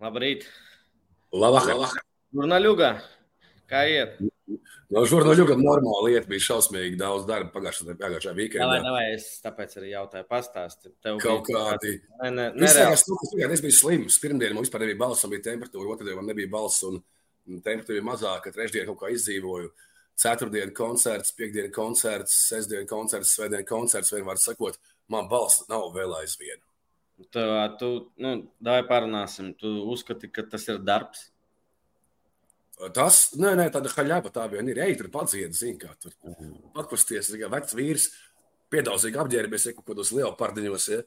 Labrīt! Labvakar! Žurnāļuga! Kā iet? No žurnāļuga normāli iet, bija šausmīgi daudz darba pagājušajā, pagājušajā weekendā. Davai, davai, es tāpēc arī jautāju, pastāsti. Tev Kaut kādi. Ne, ne, Es, nereāli. es, es biju slims. Pirmdien man vispār nebija balss, man bija temperatūra, otrdien man nebija balss, un temperatūra bija mazāka. Trešdien kaut kā izdzīvoju. Ceturtdien koncerts, piekdien koncerts, sestdien koncerts, svētdien koncerts. Vienmēr sakot, man balss nav vēl aizvien. Tu, tu, nu, davai parunāsim. Tu uzskati, ka tas ir darbs? Tas, nē, nē, tāda haļāpa tā vien ir. Ej, tur padzied, zini, kā tur atkusties. Kā vecs vīrs, piedāvāts apģērbies, ja kaut kādos leopardiņos. Ja.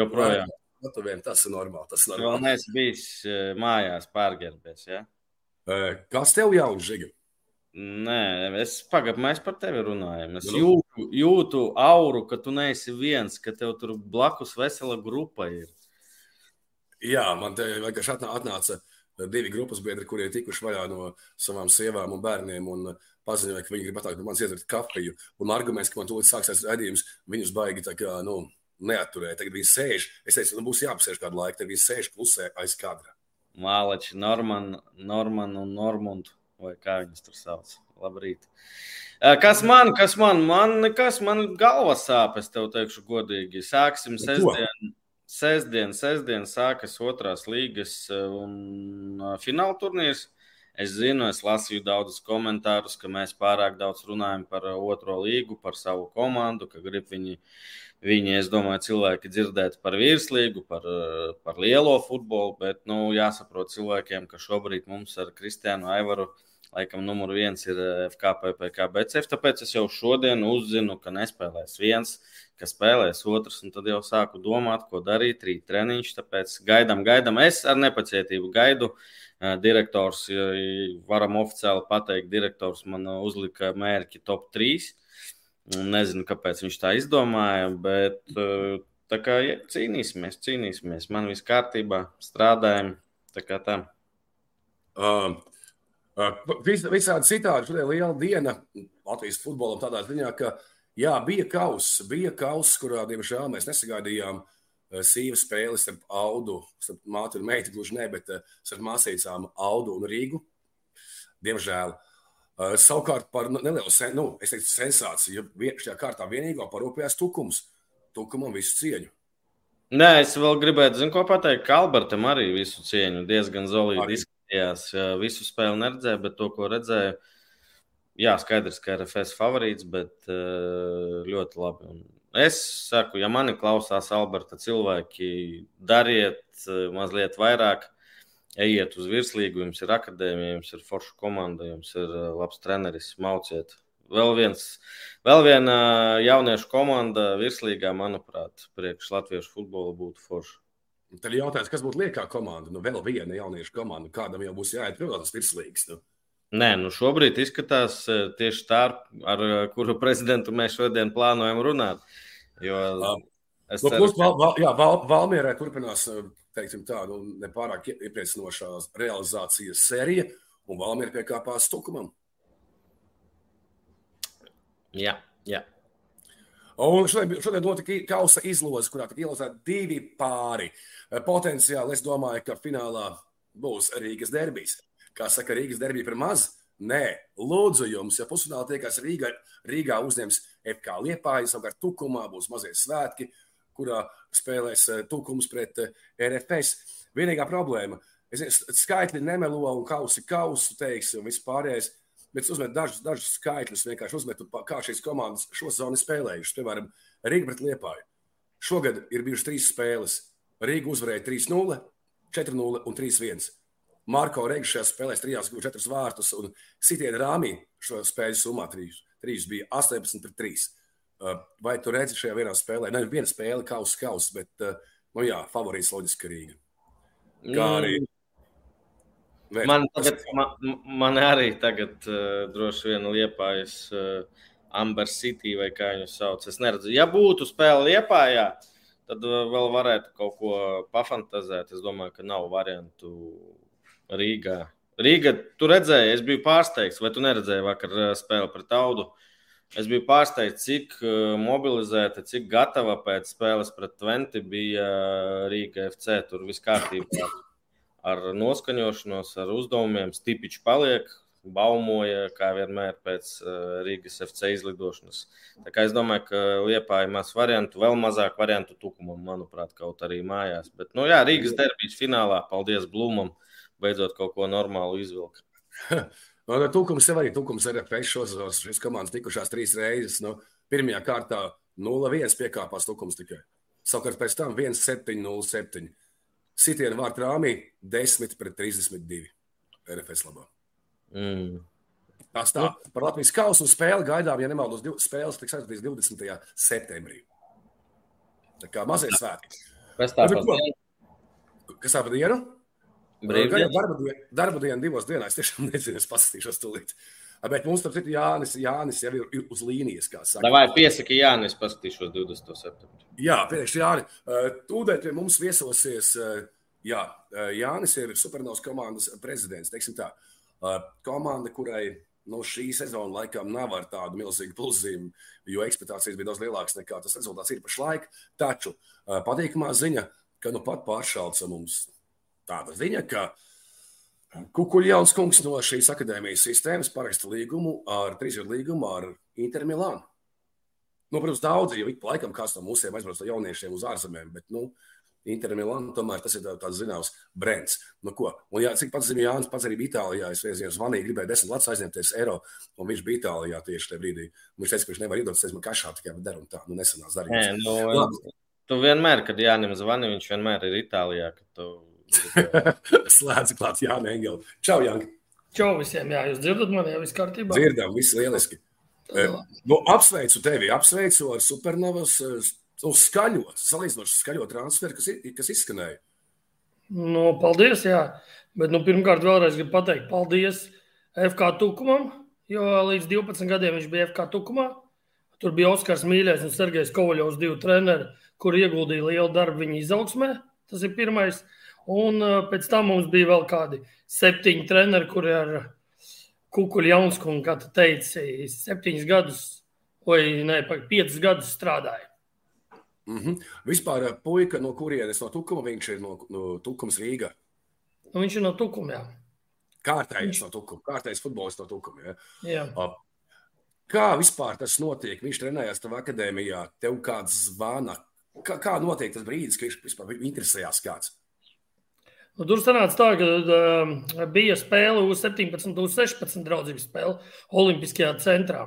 Joprojām. Nu, tu vien, tas ir normāli. Tas ir Vēl normāli. neesi bijis eh, mājās pārģērbies. Ja? Eh, Kas tev jauns, Žiga? Nē, es pagaidu, mēs par tevi runājam. Es Nu. jūtu, jūtu auru, ka tu neesi viens, ka tev tur blakus vesela grupa ir. Jā, man te vienkārši atnā- atnāca divi grupas biedri, kuri ir tikuši vaļā no savām sievām un bērniem. Un paziņoja, ka viņi grib atnākt no manis iedzert kafiju. Un arguments, ka man tūlīt sāksies redzējums, viņus baigi tā kā, nu, neatturēja. Tagad viņi sēž. Es teicu, nu, būs jāapsēž kādu laiku. Tad viņi sēž klusē aiz kadra. Mālači, Norman, Norman un Normund, vai kā viņas tur sauc. Labrīt. Kas man, kas man, man nekas, man galva sāp, es tev teikšu godīgi. Sāksim sestdien, sestdien, sestdien sākas otrās līgas un fināla turnīrs. Es zinu, es lasīju daudzus komentārus, ka mēs pārāk daudz runājam par otro līgu, par savu komandu, ka grib viņi, viņi es domāju, cilvēki dzirdēt par virslīgu, par, par lielo futbolu, bet, nu, jāsaprot cilvēkiem, ka šobrīd mums ar Kristiānu Aivaru laikam numur viens ir eh, FKP, PKBCF, tāpēc es jau šodien uzzinu, ka nespēlēs viens, ka spēlēs otrs, un tad jau sāku domāt, ko darīt, rīt treniņš, tāpēc gaidām, gaidām, es ar nepacietību gaidu. Eh, Direktors, eh, varam oficiāli pateikt, direktors man uzlika mērķi top 3. Nezinu, kāpēc viņš tā izdomāja, bet eh, tā kā ja, cīnīsimies, cīnīsimies. Man viss kārtībā, strādājam. Tā kā tā. Uh, uh, vis, visādi citādi. Šodien liela diena Latvijas futbolam tādā ziņā, ka jā, bija kauss, bija kauss, kurā, diemžēl, mēs nesagaidījām uh, sīvu spēli starp Audu, starp māti un meitu, gluži ne, bet uh, starp māsīcām Audu un Rīgu. Diemžēl. Uh, savukārt par nelielu sen, nu, es teiktu, sensāciju, šajā kārtā vienīgā parūpējās tukums. Tukumam visu cieņu. Nē, es vēl gribētu, zinu, ko pateikt. ka Albertam arī visu cieņu diezgan zolīti Arī. izskatījās. Jā, Visu spēli neredzēju, bet to, ko redzēju, jā, skaidrs, ka RFS favorīts, bet eh, ļoti labi. Un es saku, ja mani klausās Alberta cilvēki, dariet eh, mazliet vairāk. Ejiet uz virslīgu, jums ir akadēmija, jums ir forša komanda, jums ir eh, labs treneris, mauciet. Vēl, viens, vēl viena jauniešu komanda virslīgā, manuprāt, priekš latviešu futbola būtu forša. Tad ir jautājums, kas būtu liekā komanda? Nu, vēl viena jauniešu komanda. Kādam jau būs jāiet pie tas virslīgs. Nu. Nē, nu šobrīd izskatās eh, tieši tā, ar eh, kuru prezidentu mēs šodien plānojam runāt. Jo es No, ceru, plus, val, val, jā, val, Valmierē turpinās teiksim, tādu nepārāk ie- iepriecinošā realizācijas sērija, un Valmiera piekāpās tukumam. jā, jā. Un šodien, šodien notika kausa izloze, kurā tika ielozēti divi pāri. Potenciāli es domāju, ka finālā būs Rīgas derbijas. Kā saka, Rīgas derbija par maz? Nē, lūdzu jums, ja pusfinālā tiekās Rīgā, Rīgā uzņems FK Liepāja, savukārt Tukumā būs mazie svētki, kurā spēlēs eh, Tukums pret eh, RFS. Vienīgā problēma, skaitļi nemelo un kausi kausu, teiksim, un viss pārējais. Bet es uzmetu dažus, dažus skaitļus, vienkārši uzmetu, kā šīs komandas šo sezonu spēlējušas. Piemēram, Rīga pret Liepāju. Šogad ir bijušas trīs spēles. Rīga uzvarēja 3-0, 4-0 un 3-1. Marko Reigs šajās spēlēs trijās guva četrus vārtus, un Sitiena Rāmī šo spēļu summā trīs, trīs bija 18 pret 3. Uh, Vai tu redzi šajā vienā spēlē? Ne viena spēle, kausa kausa, bet, uh, nu jā, favorīts loģiski Rīga. Kā arī Vērt, Man, tagad, man, man arī tagad uh, droši vien liepājas uh, Amber City vai kā viņu sauc. Es neredzu, ja būtu spēle liepājā, tad uh, vēl varētu kaut ko pafantazēt. Es domāju, ka nav variantu Rīgā. Rīga, tu redzēji, es biju pārsteigts, vai tu neredzēji vakar uh, spēli pret Audu? Es biju pārsteigts, cik uh, mobilizēta, cik gatava pēc spēles pret Twente bija uh, Rīga FC. Tur viss kārtībā. ar noskaņošanos, ar uzdevumiem. Stipiņš paliek, baumoja, kā vienmēr pēc Rīgas FC izlidošanas. Tā kā es domāju, ka Liepā ir maz variantu, vēl mazāk variantu tukumam, manuprāt, kaut arī mājās. Bet, nu jā, Rīgas derbijas finālā, paldies Blūmam, beidzot kaut ko normālu izvilkt. No, no, tukums jau arī tukums ir pēkšņos, šīs komandas tikušās trīs reizes. Nu, pirmajā kārtā 0-1 piekāpās tukums tikai. Savukārt pēc tam 1-7-0-7. Sitienu vārtu rāmī 10 pret 32 RFS labā. Mm. Tas tā. Par Latvijas kausu spēli gaidām, ja nemaldos, spēles tiks aizvadīts 20. septembrī. Tā kā mazie svētki. Kas tā par Kas tā par dienu? Darba, diena, darba diena divos dienās. Es tiešām nezinu, es pasakīšos tūlīt. Bet mums tur ir Jānis, Jānis jau ir uz līnijas, kā saka. Vai piesaki Jānis, paskatīšos 20. septembrī. Jā, priekš Jāni. Tūdēt pie mums viesosies, jā, Jānis ir Supernovas komandas prezidents, teiksim tā. Komanda, kurai nu, šī sezona laikam nav ar tādu milzīgu pluszīmu, jo ekspektācijas bija daudz lielākas nekā tas rezultāts ir pašlaik. Taču patīkamā ziņa, ka nu pat pāršalca mums tāda ziņa, ka Kukuļjauns kungs no šīs akadēmijas sistēmas paraksta līgumu ar trīsgadu līgumu ar Inter Milānu. Nu, protams, daudzi jau ik pa laikam kāds no mūsiem aizbrauc ar jauniešiem uz ārzemēm, bet, nu, Inter Milāna tomēr tas ir tāds zināms brands. Nu, ko? un, jā, cik pats zinu, Jānis pats arī bija Itālijā. Es vienreiz zvanīju, gribēju desmit latus aizņemties eiro, un viņš bija Itālijā tieši tajā brīdī. Viņš teica, ka viņš nevar iedot, es man kašā tikai daru un tā, nu nesanās darīt. Nē, nu, Labi. tu vienmēr, kad Jānim zvani, viņš vienmēr ir Itālijā, kad tu Slēdz klāt, Jā, Engeli. Čau, Janka. Čau visiem, jā, jūs dzirdat mani, jau viss kārtībā? Dzirdam, viss lieliski. Eh, nu, apsveicu tevi, apsveicu ar supernovas uz nu, skaļo, salīdzinoši skaļo transferu, kas, kas izskanēja. Nu, paldies, jā. Bet, nu, pirmkārt, vēlreiz gribu pateikt paldies FK Tukumam, jo līdz 12 gadiem viņš bija FK Tukumā. Tur bija Oskars Mīļais un Sergejs Kovaļovs, divi treneri, kur ieguldīja lielu darbu viņa izaugsmē. Tas ir pirmais. Uh, Un uh, pēc tam mums bija vēl kādi septiņi treneri, kuri ar Kukuļu Jaunskunu, kā tu teici, septiņus gadus vai ne, piecus gadus strādāja. Mm -hmm. Vispār uh, puika no kurienes no Tukuma viņš ir no, no Tukums Rīga? Nu, viņš ir no Tukuma, jā. Kārtējais viņš... no Tukuma, kārtējais futbolists no Tukuma, jā. jā. Uh, kā vispār tas notiek? Viņš trenējās tavā akadēmijā, tev kāds zvana. Kā, kā notiek tas brīdis, kad viņš vispār interesējās kāds? Nu, tur sanāca tā, ka uh, bija spēle uz 17, uz 16 draudzības spēle Olimpiskajā centrā.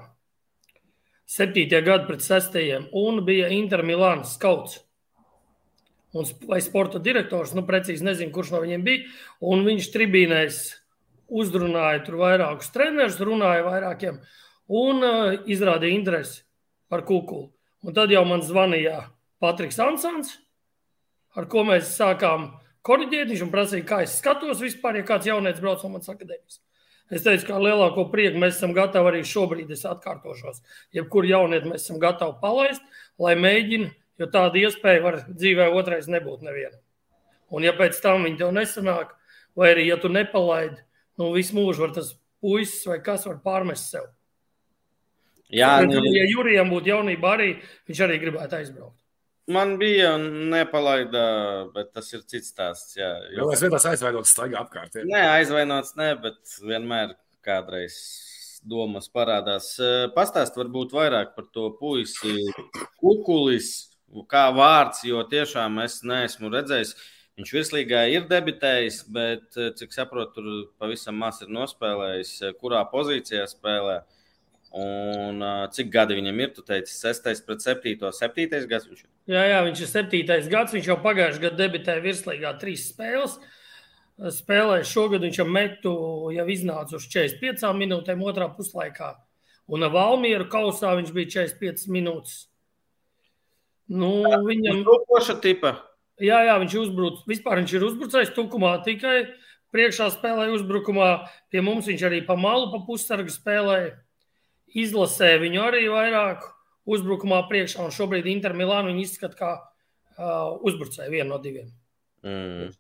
7. gada pret 6. un bija Intermilānas skauts. Un, vai sporta direktors, nu precīzi nezinu, kurš no viņiem bija, un viņš tribīnēs uzrunāja tur vairākus trenerus, runāja vairākiem un uh, izrādīja interesi par kukulu. Un tad jau man zvanīja Patriks Ansons, ar ko mēs sākām korģēt. Viņš man prasīja, kā es skatos vispār, ja kāds jaunietis brauc no manas akadēmijas. Es teicu, ka lielāko prieku mēs esam gatavi arī šobrīd, es atkārtošos, jebkuru jaunieti mēs esam gatavi palaist, lai mēģina, jo tāda iespēja var dzīvē otrais nebūt nevienam. Un ja pēc tam viņi tev nesanāk, vai arī ja tu nepalaidi, nu visu mūžu var tas puisis vai kas var pārmest sev. Jā, nu... ja Jurijam būtu jaunība arī, viņš arī gribētu aizbraukt. Man bija nepalaida, bet tas ir cits stāsts. Jā, jo... Es vienkārši aizvainots staigā apkārt. Jā. Nē, aizvainots, nē, bet vienmēr kādreiz domas parādās. Pastāst varbūt vairāk par to puisi kukulis, kā vārds, jo tiešām es neesmu redzējis. Viņš virslīgā ir debitējis, bet, cik saprotu, tur pavisam maz ir nospēlējis, kurā pozīcijā spēlē. Un uh, cik gadi viņam ir? Tu teici, 6, pret 7, 7 gads. Viņš... Jā, jā, viņš ir 7 gads. Viņš jau pagājušajā gadā debitēja virslīgā trīs spēles. Spēlēja šogad, viņš jau metu, jau iznāca uz 45 minūtēm otrā puslaikā. Un Valmieru kausā viņš bija 45 minūtes. Nu, viņam ir trukoša tipa. Jā, jā, viņš uzbruc. Vispār viņš ir uzbrucējs tukumā tikai priekšā spēlēja uzbrukumā. Pie mums viņš arī pa malu, pa pussargu spēlēja izlasē viņu arī vairāk uzbrukumā priekšā, un šobrīd Intermilānu viņi izskata kā uh, uzbrucēju vienu no diviem. Mm.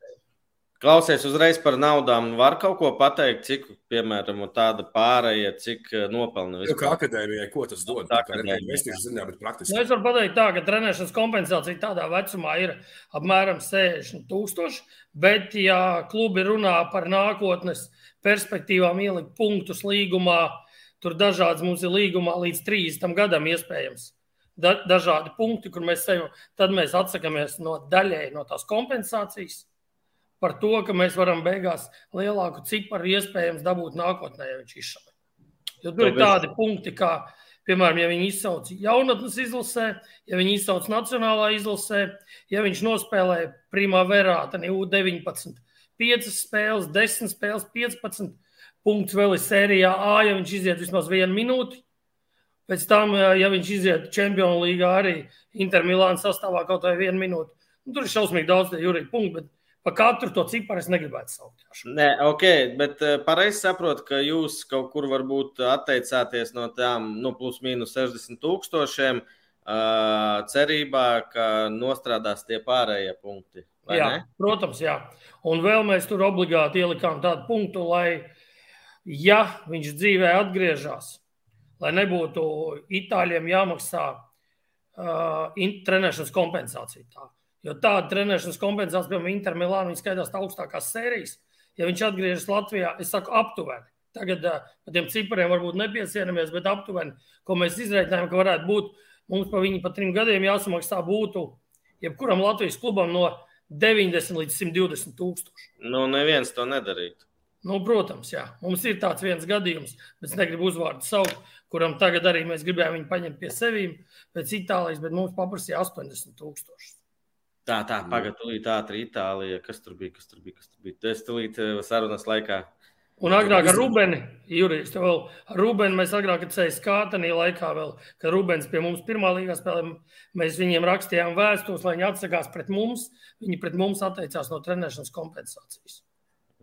Klausies uzreiz par naudām. Var kaut ko pateikt, cik, piemēram, tāda pārējie, cik nopelna vispār? Kā akadēmijai, ko tas dod? Tā kā investīcijas ziņā, bet praktiski. Nu, es varu pateikt tā, ka trenēšanas kompensācija tādā vecumā ir apmēram 60 tūkstoši, bet ja klubi runā par nākotnes perspektīvām ielikt punktus līgumā, tur dažādas mums ir līgumā līdz 30 gadam iespējams. Da, dažādi punkti, kur mēs sevi, tad mēs atsakāmies no daļēji no tās kompensācijas par to, ka mēs varam beigās lielāku ciparu iespējams dabūt nākotnē, ja viņš izšauj. Jo tur ir tādi punkti, kā, piemēram, ja viņi izsauc jaunatnes izlasē, ja viņi izsauc nacionālā izlasē, ja viņš nospēlē primā verā, tad U19, 5 spēles, 10 spēles, 15 punktus vēl ir sērijā A, ja viņš iziet vismaz vienu minūti. Pēc tam, ja viņš iziet Champions League arī Intermilāna sastāvā kaut vai vienu minūti, nu, tur ir šausmīgi daudz jūrīgi punktu, bet Pa katru to ciparu es negribētu saukt. Nē, ok, bet uh, pareizi saprotu, ka jūs kaut kur varbūt atteicāties no tām nu, plus mīnus 60 tūkstošiem, uh, cerībā, ka nostrādās tie pārējie punkti. Jā, ne? protams, jā. Un vēl mēs tur obligāti ielikām tādu punktu, lai, ja viņš dzīvē atgriežas, lai nebūtu itāļiem jāmaksā uh, trenēšanas kompensācija. Tā. Jo tāda trenēšanas kompensācija, piemēram, Intermilāna, viņa skaitās augstākās sērijas. Ja viņš atgriežas Latvijā, es saku, aptuveni. Tagad uh, par tiem cipariem varbūt nepiesieramies, bet aptuveni, ko mēs izreikinājām, ka varētu būt, mums pa viņu pa trim gadiem jāsamaksā būtu jebkuram Latvijas klubam no 90 līdz 120 tūkstoši. Nu, neviens to nedarītu. Nu, protams, jā. Mums ir tāds viens gadījums, bet es negribu uzvārdu saukt, kuram tagad arī mēs gribējām viņu paņemt pie sevis pēc Itālijas, bet mums paprasīja 80 tūkstošus. Tā, tā, pagaidi, tūlīt ātri Itālija. Kas tur bija? Kas tur bija? Kas tur bija? Tas tūlīt eh, sarunas laikā. Un agrāk ar Rubeni, Jurijs, vēl ar Rubeni mēs agrāk ceļā skātenī laikā vēl, kad Rubens pie mums pirmā līgā spēlē, mēs viņiem rakstījām vēstules, lai viņi atsakās pret mums. Viņi pret mums atteicās no trenēšanas kompensācijas.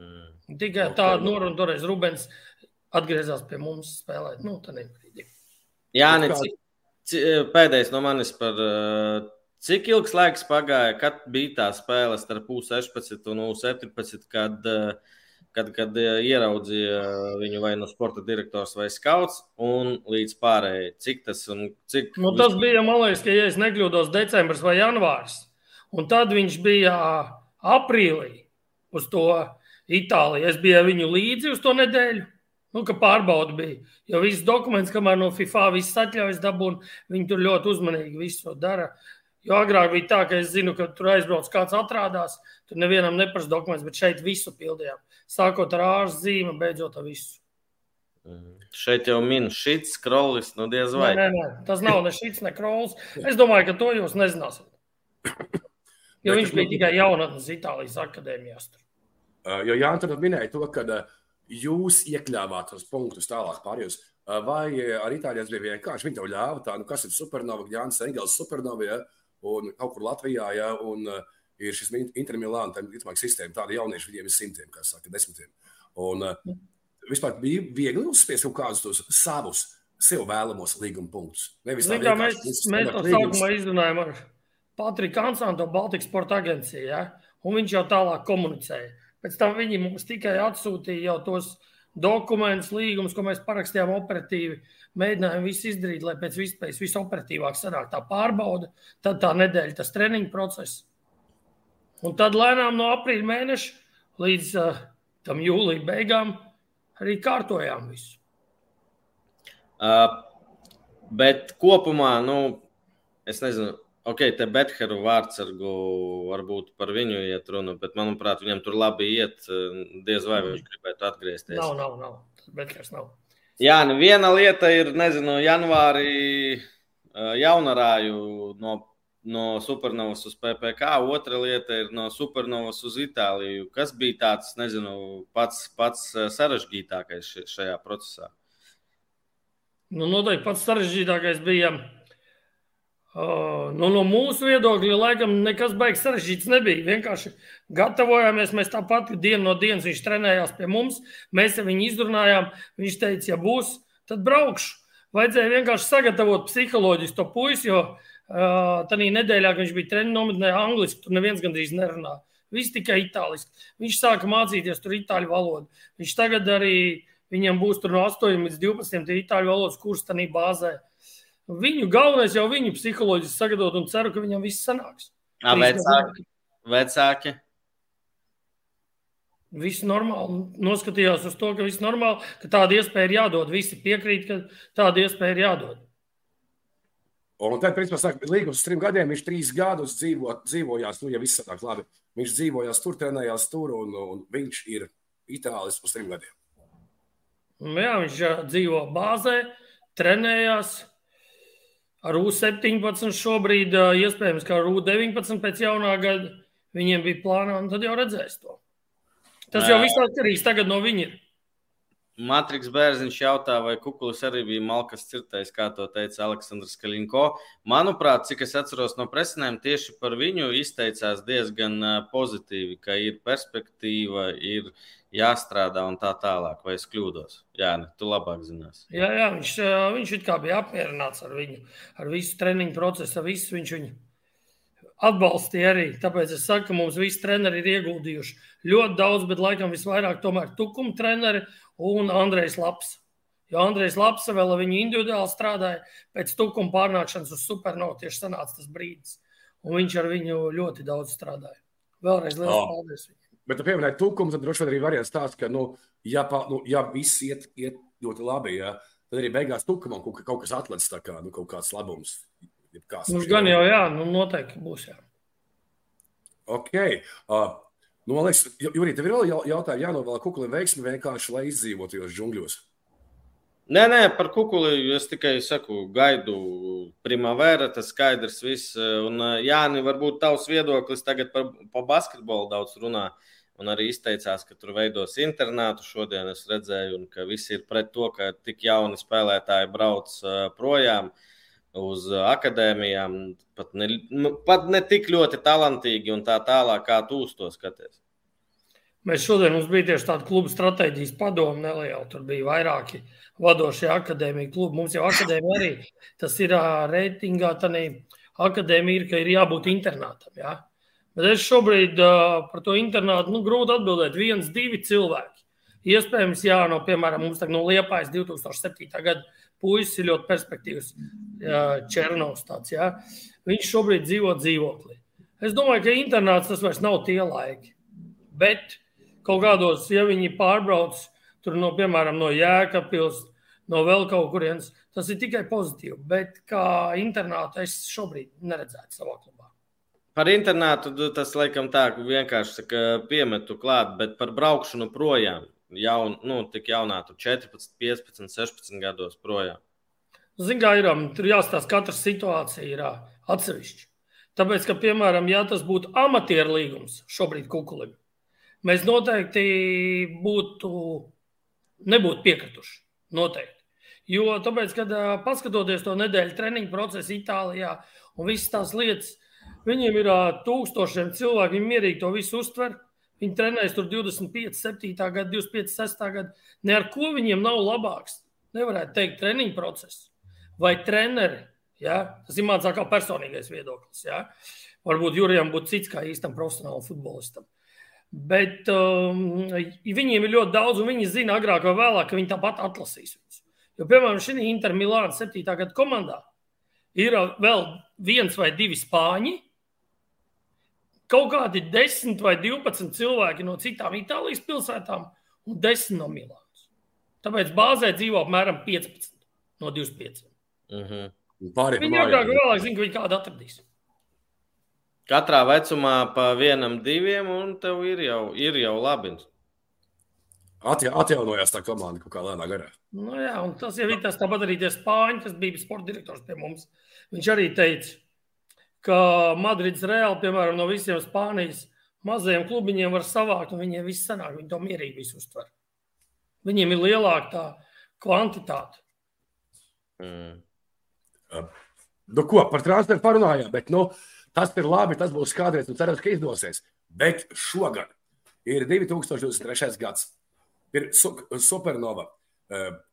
Mm. Tikai okay. tādu norunu toreiz Rubens atgriezās pie mums spēlēt. Nu, Jā, ne, pēdējais no manis par uh, Cik ilgs laiks pagāja, kad bija tā spēle starp U16 un U17, kad, eh, kad, kad eh, ieraudzīja viņu vai no sporta direktors vai skauts, un līdz pārējai? Cik tas un cik? Nu, tas bija, man liekas, ka, ja es nekļūdos, decembris vai janvārs. Un tad viņš bija aprīlī uz to Itāliju. Es biju viņu līdzi uz to nedēļu. Nu, ka pārbauda bija. Jo viss dokuments, kamēr no FIFA viss atļaujas dabūna, viņi tur ļoti uzmanīgi visu to dara. Jo agrāk bija tā, ka es zinu, ka tur aizbrauc kāds atrādās, tur nevienam neprasa dokuments, bet šeit visu pildījām. Sākot ar ārstu zīmi, beidzot ar visu. Mm. Šeit jau min šis skrolis, nu diez vai. Nē, nē, nē, tas nav ne šis, ne krols. Es domāju, ka to jūs nezināsiet. Jo viņš bija tikai jaunatnes Itālijas akadēmijās. Jo Jānis tur minēja to, ka jūs iekļāvāt tos punktus tālāk pārējos. Vai ar Itāļiem bija vienkārši viņi tev ļāva tā, nu kas ir supernova, Jānis Engels supernova, ja? un kaut kur Latvijā, ja, un ir šis intermilāna, tā ir sistēma, tāda jaunieši viņiem ir simtiem, kā saka, desmitiem. Un uh, vispār bija viegli uzspiest kaut kādus tos savus sev vēlamos līguma punktus. Nevis tā, kā mēs, mēs to sākumā izrunājām ar Patriku Ansanto Baltikas sporta agenciju, ja? un viņš jau tālāk komunicēja. Pēc tam viņi mums tikai atsūtīja jau tos dokumentus, līgumus, ko mēs parakstījām operatīvi. Mēģinājām visu izdarīt, lai pēc iespējas visoperatīvāk sanāk tā pārbauda, tad tā nedēļa, tas treniņu process. Un tad lēnām no aprīļa mēneša līdz uh, tam jūlija beigām arī kārtojām visu. Uh, bet kopumā, nu, es nezinu, ok, te Betheru vārdsargu varbūt par viņu iet runa, bet manuprāt, viņam tur labi iet, diez vai viņš gribētu atgriezties. Nav, nav, nav. Bethers nav. Jā, nu viena lieta ir, nezinu, janvārī jaunarāju no, no supernovas uz PPC, otra lieta ir no supernovas uz Itāliju. Kas bija tāds, nezinu, pats, pats sarežģītākais šajā procesā? Nu, noteikti pats sarežģītākais bija Uh, nu, no mūsu viedokļa, laikam, nekas baigs sarežģīts nebija. Vienkārši gatavojāmies. Mēs tāpat dienu no dienas viņš trenējās pie mums. Mēs viņu izrunājām. Viņš teica, ja būs, tad braukšu. Vajadzēja vienkārši sagatavot psiholoģiski to puisi, jo uh, tajā nedēļā, kad viņš bija treniņā nometnē, angliski tur neviens gandrīz nerunā. Viss tikai itāliski. Viņš sāka mācīties tur itāļu valodu. Viņš tagad arī viņam būs no 8 līdz 12 itāļu valodas kurs tādā bāzē. Viņu galvenais jau viņu psiholoģiski sagatavot un ceru, ka viņam viss sanāks. A, vecāki, vecāki. Viss normāli. Noskatījās uz to, ka viss normāli, ka tāda iespēja ir jādod. Visi piekrīt, ka tāda iespēja ir jādod. Un tad, principā, saka, līgums uz trim gadiem, viņš trīs gadus dzīvo, dzīvojās, nu, ja viss sanāk labi. Viņš dzīvojās tur, trenējās tur, un, un viņš ir itālis uz trim gadiem. Nu jā, viņš dzīvo bāzē, trenējās. Ar U-17 šobrīd, iespējams, ka ar U-19 pēc jaunā gada viņiem bija plānā, un tad jau redzēs to. Tas jau viss atkarīgs tagad no viņa. Matriks Bērziņš jautā, vai Kukulis arī bija malkas cirtais, kā to teica Aleksandrs Kalinko. Manuprāt, cik es atceros no presinēm, tieši par viņu izteicās diezgan pozitīvi, ka ir perspektīva, ir jāstrādā un tā tālāk. Vai es kļūdos? Jā, ne, tu labāk zinās. Jā, jā viņš, viņš it kā bija apmierināts ar viņu, ar visu treniņu procesu, visu viņš viņu atbalstīja arī. Tāpēc es saku, ka mums visi treneri ir ieguldījuši ļoti daudz, bet laikam visvairāk tomēr tukuma treneri un Andrejs Laps. Jo Andrejs Laps vēl viņu individuāli strādāja, pēc tukuma pārnākšanas uz supernovu tieši sanāca tas brīdis. Un viņš ar viņu ļoti daudz strādāja. Vēlreiz liels oh. paldies viņam. Bet tu pieminēji tukumu, tad droši vien arī variants tāds, ka, nu, ja, pa, nu, ja viss iet, iet ļoti labi, ja, tad arī beigās tukumam kaut, kaut kas tā kā nu, kaut kāds labums. Mums gan jau, jā, nu, noteikti būs, jā. Ok. Uh, Nu, man liekas, Jurija, tev ir vēl jautājumi jānovēl kukulim veiksmi vienkārši, lai izdzīvotu tajos džungļos. Nē, nē, par kukuli es tikai saku, gaidu primavera, tas skaidrs viss. Un Jāni, varbūt tavs viedoklis tagad par, par basketbolu daudz runā. Un arī izteicās, ka tur veidos internātu. Šodien es redzēju, un ka visi ir pret to, ka tik jauni spēlētāji brauc projām uz akadēmijām. Pat ne, nu, pat ne tik ļoti talantīgi un tā tālāk, kā tu uz to skaties. Mēs šodien mums bija tieši tāda kluba stratēģijas padoma neliela. Tur bija vairāki vadošie akadēmija klubi. Mums jau akadēmija arī tas ir reitingā. Akadēmija ir, ka ir jābūt internātam. Ja? Bet es šobrīd uh, par to internātu nu, grūti atbildēt. Viens, divi cilvēki. Iespējams, jā, no, piemēram, mums tagad no Liepājas 2007. gada puisis ir ļoti perspektīvs. Černovs tāds. Ja? Viņš šobrīd dzīvo dzīvoklī. Es domāju, ka internāts tas vairs nav tie laiki. Bet kaut kādos, ja viņi pārbrauc tur no, piemēram, no Jēkabpils, no vēl kaut kurienes, tas ir tikai pozitīvi. Bet kā internātu es šobrīd neredzētu savā klubā. Par internātu tas laikam tā vienkārši piemetu klāt, bet par braukšanu projām jaun, nu, tik jaunā, tur 14, 15, 16 gados projām. Ziniet, kā ir, um, tur jāstāsta, katra situācija ir uh, atsevišķa. Tāpēc, ka, piemēram, ja tas būtu amatieru līgums šobrīd kukulim, mēs noteikti būtu, nebūtu piekrituši. Noteikti. Jo, tāpēc, kad uh, paskatoties to nedēļu treniņu procesu Itālijā un visas tās lietas, viņiem ir uh, tūkstošiem cilvēku, viņi mierīgi to visu uztver. Viņi trenējas tur 25, 7, gada, 25, 6 gada. Ne ar ko viņiem nav labāks. Nevarētu teikt, treniņu process vai treneri. Ja? Tas ir mans kā personīgais viedoklis. Ja? Varbūt Jurijam būtu cits kā īstam profesionālam futbolistam. Bet um, viņiem ir ļoti daudz, un viņi zina agrāk vai vēlāk, ka viņi tāpat atlasīs viņus. Jo, piemēram, šī Inter Milāna 7. gada komandā ir vēl viens vai divi spāņi, kaut kādi 10 vai 12 cilvēki no citām Itālijas pilsētām un 10 no Milānas. Tāpēc bāzē dzīvo apmēram 15 no 25. Mm -hmm. Viņi agrāk vai vēlāk zina, ka viņi kādu atradīs. Katrā vecumā pa vienam, diviem, un tev ir jau, ir jau labi. Atja, atjaunojās tā komanda kaut kā lēnā garā. Nu jā, un tas jau ir tas tāpat arī tie spāņi, kas bija sporta direktors pie mums. Viņš arī teica, ka Madrids Reāli, piemēram, no visiem Spānijas mazajiem klubiņiem var savākt, un viņiem viss sanāk, viņi to mierīgi visu uztver. Viņiem ir lielāka tā kvantitāte. Mm. Nu, ko par transferu parunājām, bet nu, tas ir labi, tas būs kādreiz, un cerams, ka izdosies. Bet šogad ir 2023. gads. Ir su supernova.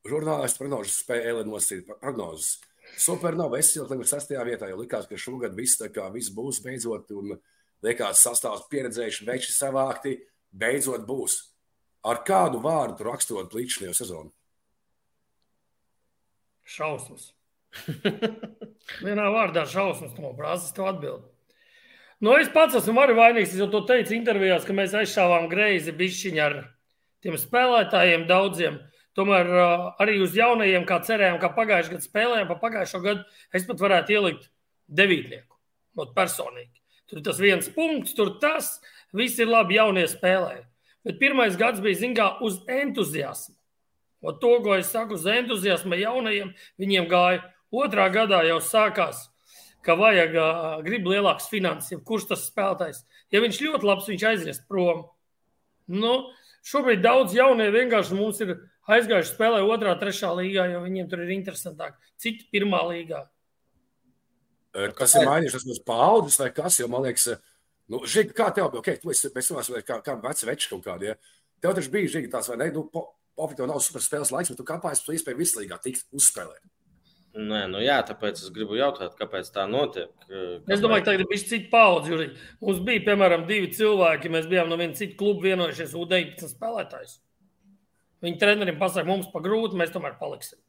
Žurnālists prognozes spēle nosīt prognozes. Supernova jau tagad sastajā vietā, jo likās, ka šogad viss, kā, viss būs beidzot, un liekas, sastāvs pieredzējuši, veči savākti, beidzot būs. Ar kādu vārdu tu rakstot līdzinējo sezonu? Šausmas. Vienā vārdā šausmas no prāzes to atbild. Nu, es pats esmu arī vainīgs. Es jau to teicu intervijās, ka mēs aizšāvām greizi bišķiņu ar tiem spēlētājiem daudziem. Tomēr uh, arī uz jaunajiem, kā cerējām, kā pagājušajā gadā spēlējām, pa pagājušo gadu, es pat varētu ielikt devītnieku. Not personīgi. Tur tas viens punkts, tur tas, viss ir labi, jaunie spēlē. Bet pirmais gads bija, zināmā, uz entuziasmu. O to, ko es saku, uz entuziasmu jaunajiem, viņiem gāja. Otrā gadā jau sākās, ka vajag uh, grib lielākas finanses. Kurš tas spēlētājs? Ja viņš ļoti labs, viņš aizies prom. Nu, šobrīd daudz jaunie vienkārši mums ir aizgājuši spēlē otrā, trešā līgā, jo viņiem tur ir interesantāk. Citi pirmā līgā. Kas ir mainījies uz paudzes vai kas? Jo man liekas, nu, žīgi, kā tev bija? Okay, tu esi, mēs runāsim, kā, kā veci veči kaut kādi. Ja? Tev taču bija žīgi tāds, vai ne? Nu, Pofīgi, tev nav super spēles laiks, bet tu kāpēc tu iespēju vislīgā tikt uzspēlēt? Nē, nu jā, tāpēc es gribu jautāt, kāpēc tā notiek. Kāpēc? Es domāju, ka tagad ir cits paudze. Mums bija, piemēram, divi cilvēki. Mēs bijām no viena cita kluba vienojušies U19 spēlētājs. Viņa trenerim pasaka, mums pa grūti, mēs tomēr paliksim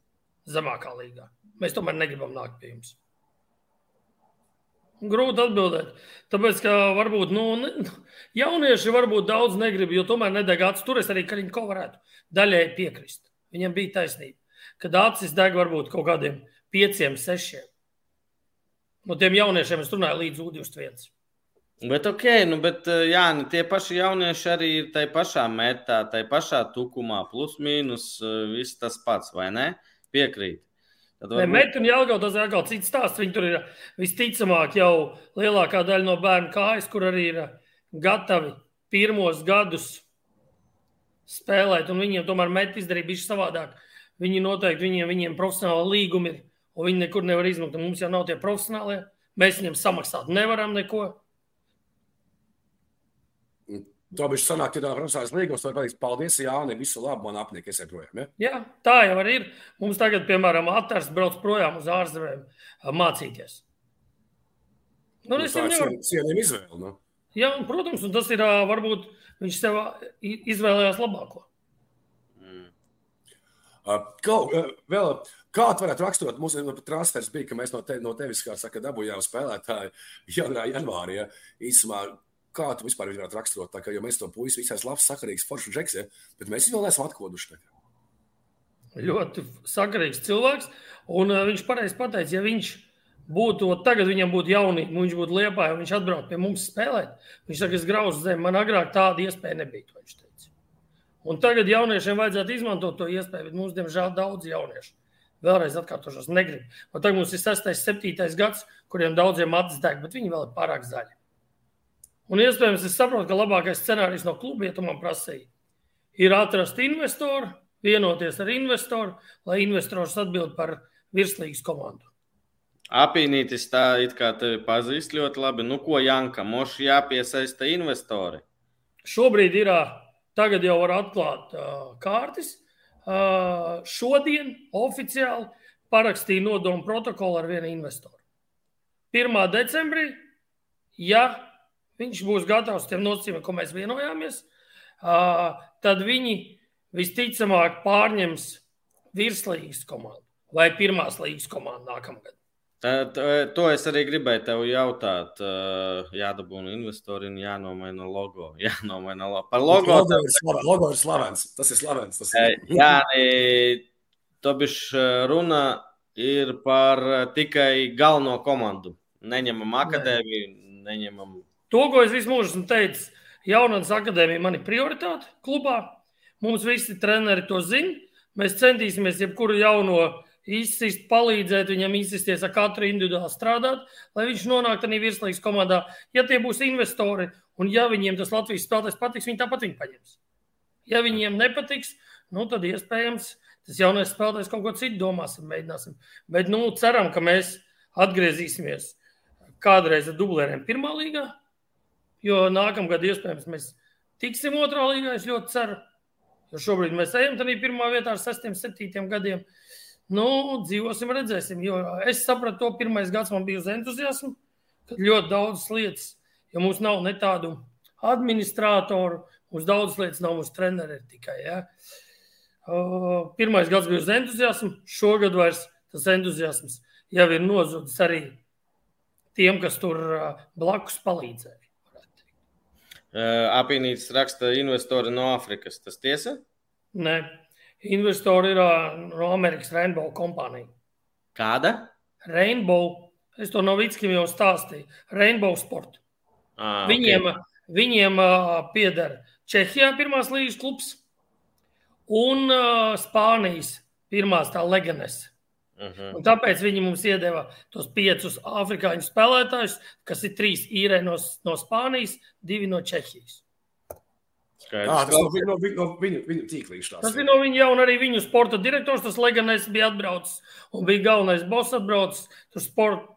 zemākā līgā. Mēs tomēr negribam nākt pie jums. Grūti atbildēt. Tāpēc, ka varbūt nu, ne, jaunieši varbūt daudz negrib, jo tomēr nedeg acis. Tur es arī Kaļiņko varētu daļai piekrist. Viņam bija taisnība. Kad acis deg varbūt kaut kādiem pieciem, sešiem. No tiem jauniešiem es runāju līdz U21. Bet, ok, nu, bet jā, nu, tie paši jaunieši arī ir tajā pašā metā, tajā pašā tukumā, plus mīnus, viss tas pats, vai ne? Piekrīt. Tad varbūt... Metu un Jālgau tas ir atkal cits stāsts. Viņi tur ir visticamāk jau lielākā daļa no bērnu kājas, kur arī ir gatavi pirmos gadus spēlēt, un viņiem tomēr metu izdarīt bišķi savādāk. Viņi noteikti, viņiem, viņiem profesionāli līgumi ir, un viņi nekur nevar izmantot. Mums jau nav tie profesionālie, mēs viņiem samaksāt nevaram neko. To viņš sanāk, ka Frančijas līgums var pateikt, paldies, Jāni, visu labu, man apniek, es eju projām. Ja? Jā, tā jau arī ir. Mums tagad, piemēram, Atars brauc projām uz ārzemēm mācīties. Nu, nu, tā ir nevar... cienījama izvēle. Nu. Jā, un, protams, un tas ir varbūt viņš sev izvēlējās labāko. Mm. Kaut, vēl, kā tu varētu raksturot, mums nu, transfers bija, ka mēs no, te, no tevis, kā saka, dabūjām spēlētāju janvārī. Ja, īsumā, kā tu vispār varētu raksturot, ka, jo mēs to puisi visais labs, sakarīgs, foršs džeks, ja? bet mēs viņu vēl neesam atkoduši. Tagad. Ļoti sakarīgs cilvēks, un uh, viņš pareizi pateica, ja viņš būtu, tagad viņam būtu jaunība, viņš būtu liepā, ja viņš atbrauc pie mums spēlēt, viņš saka, es grauzu zemi, man agrāk tāda iespēja nebija, viņš teica. Un tagad jauniešiem vajadzētu izmantot to iespēju, bet mums, diemžēl, daudz jauniešu. Vēlreiz atkārtošos, negrib. Un tagad mums ir 6, 7 gads, kuriem daudziem acis deg, bet viņi vēl ir pārāk zaļi. Un iespējams, es saprotu, ka labākais scenārijs no kluba, ja tu man prasīji, ir atrast investoru, vienoties ar investoru, lai investors atbild par virslīgas komandu. Apīnītis tā it kā tevi pazīst ļoti labi. Nu, ko Janka, moši jāpiesaista investori? Šobrīd ir, tagad jau var atklāt uh, kārtas. Uh, šodien oficiāli parakstīja nodomu protokolu ar vienu investoru. 1. decembrī, ja viņš būs gatavs tiem nosacījumiem, ko mēs vienojāmies, tad viņi visticamāk pārņems virslīgas komandu vai pirmās līgas komandu nākamgad. To es arī gribēju tev jautāt. Jādabūna investori un jānomaina logo. Jānomaina logo. Par logo. Logo ir, slavens, logo ir slavens. Tas ir slavens. Tas ir. Jā, Tobišs runa ir par tikai galveno komandu. Neņemam akadēmiju, neņemam To, ko es visu mūžu esmu teicis, jaunatnes akadēmija man ir prioritāte klubā. Mums visi treneri to zina. Mēs centīsimies jebkuru jauno izsist, palīdzēt viņam izsisties ar katru individuāli strādāt, lai viņš nonāktu arī virslīgas komandā. Ja tie būs investori un ja viņiem tas Latvijas spēlētājs patiks, viņi tāpat viņu paņems. Ja viņiem nepatiks, nu, tad iespējams tas jaunais spēlētājs kaut ko citu domāsim, mēģināsim. Bet nu, ceram, ka mēs atgriezīsimies kādreiz ar dublēriem pirmā līgā, Jo nākamgad iespējams mēs tiksim otrā līgā. Es ļoti ceru, jo šobrīd mēs ejam tādā pirmā vietā ar sestiem, septītiem gadiem. Nu, dzīvosim, redzēsim. Jo es sapratu, to pirmais gads man bija uz entuziasmu, kad ļoti daudz lietas jo mums nav ne tādu administratoru, mums daudz lietas nav, mums treneri tikai. Ja? Uh, pirmais gads bija uz entuziasmu, šogad vairs tas entuziasms jau ir nozudis arī tiem, kas tur uh, blakus palīdzēja. Uh, Apīnīts raksta investori no Āfrikas. Tas tiesa? Nē, investori ir uh, no Amerikas Rainbow kompānija. Kāda? Rainbow. Es to no Vitskim jau stāstīju. Rainbow Sport. Ah, Viņiem, okay. viņiem uh, pieder Čehijā pirmās līnijas klubs un uh, Spānijas pirmās tā leganes. Uh -huh. Un tāpēc viņi mums iedeva tos piecus afrikāņu spēlētājus, kas ir trīs īrē no, no Spānijas, divi no Čehijas. Jā, tas no, vi- no, no viņu, viņu tīklīša. Tas bija no viņa jau, un arī viņu sporta direktors. Tas Leganais bija atbraucis un bija galvenais boss atbraucis. Tur sporta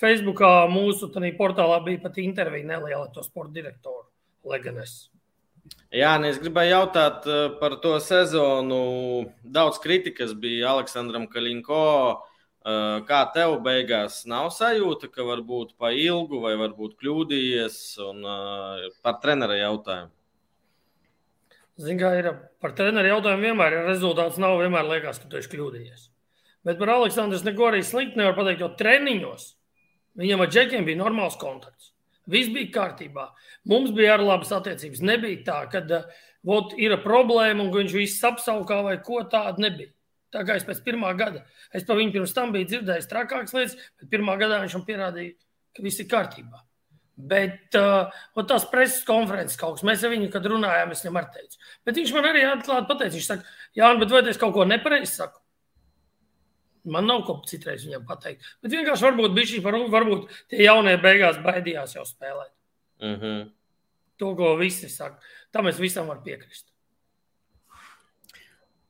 Facebookā mūsu portālā bija pat intervija neliela ar to sporta direktoru Leganais. Jā, nē, es gribēju jautāt eh, par to sezonu. Daudz kritikas bija Aleksandram Kalinko. Eh, Kā tev beigās nav sajūta, ka varbūt pa ilgu vai varbūt kļūdījies un eh, par trenera jautājumu? Ziniet, kā ir par treneru jautājumu, vienmēr ir rezultāts. Nav vienmēr liekas, ka tu esi kļūdījies. Bet par Aleksandru es neko arī slikti nevaru pateikt, jo treniņos viņam ar džekiem bija normāls kontakts. Viss bija kārtībā. Mums bija arī labas attiecības. Nebija tā, ka uh, ir problēma un viņš viss apsaukā vai ko tādu nebija. Tā kā es pēc pirmā gada, es par viņu pirms tam biju dzirdējis trakākas lietas, bet pirmā gadā viņš man pierādīja, ka viss ir kārtībā. Bet uh, tās preses konferences kaut kas, mēs ar viņu, kad runājām, es viņam arī teicu. Bet viņš man arī atklāti pateica, viņš saka, Jā, bet vai es kaut ko nepareizi saku? Man nav ko citreiz viņam pateikt. Bet vienkārši varbūt bija šī, varbūt tie jaunie beigās baidījās jau spēlēt. Uh -huh. To, ko visi saka, tam es visam varu piekrist.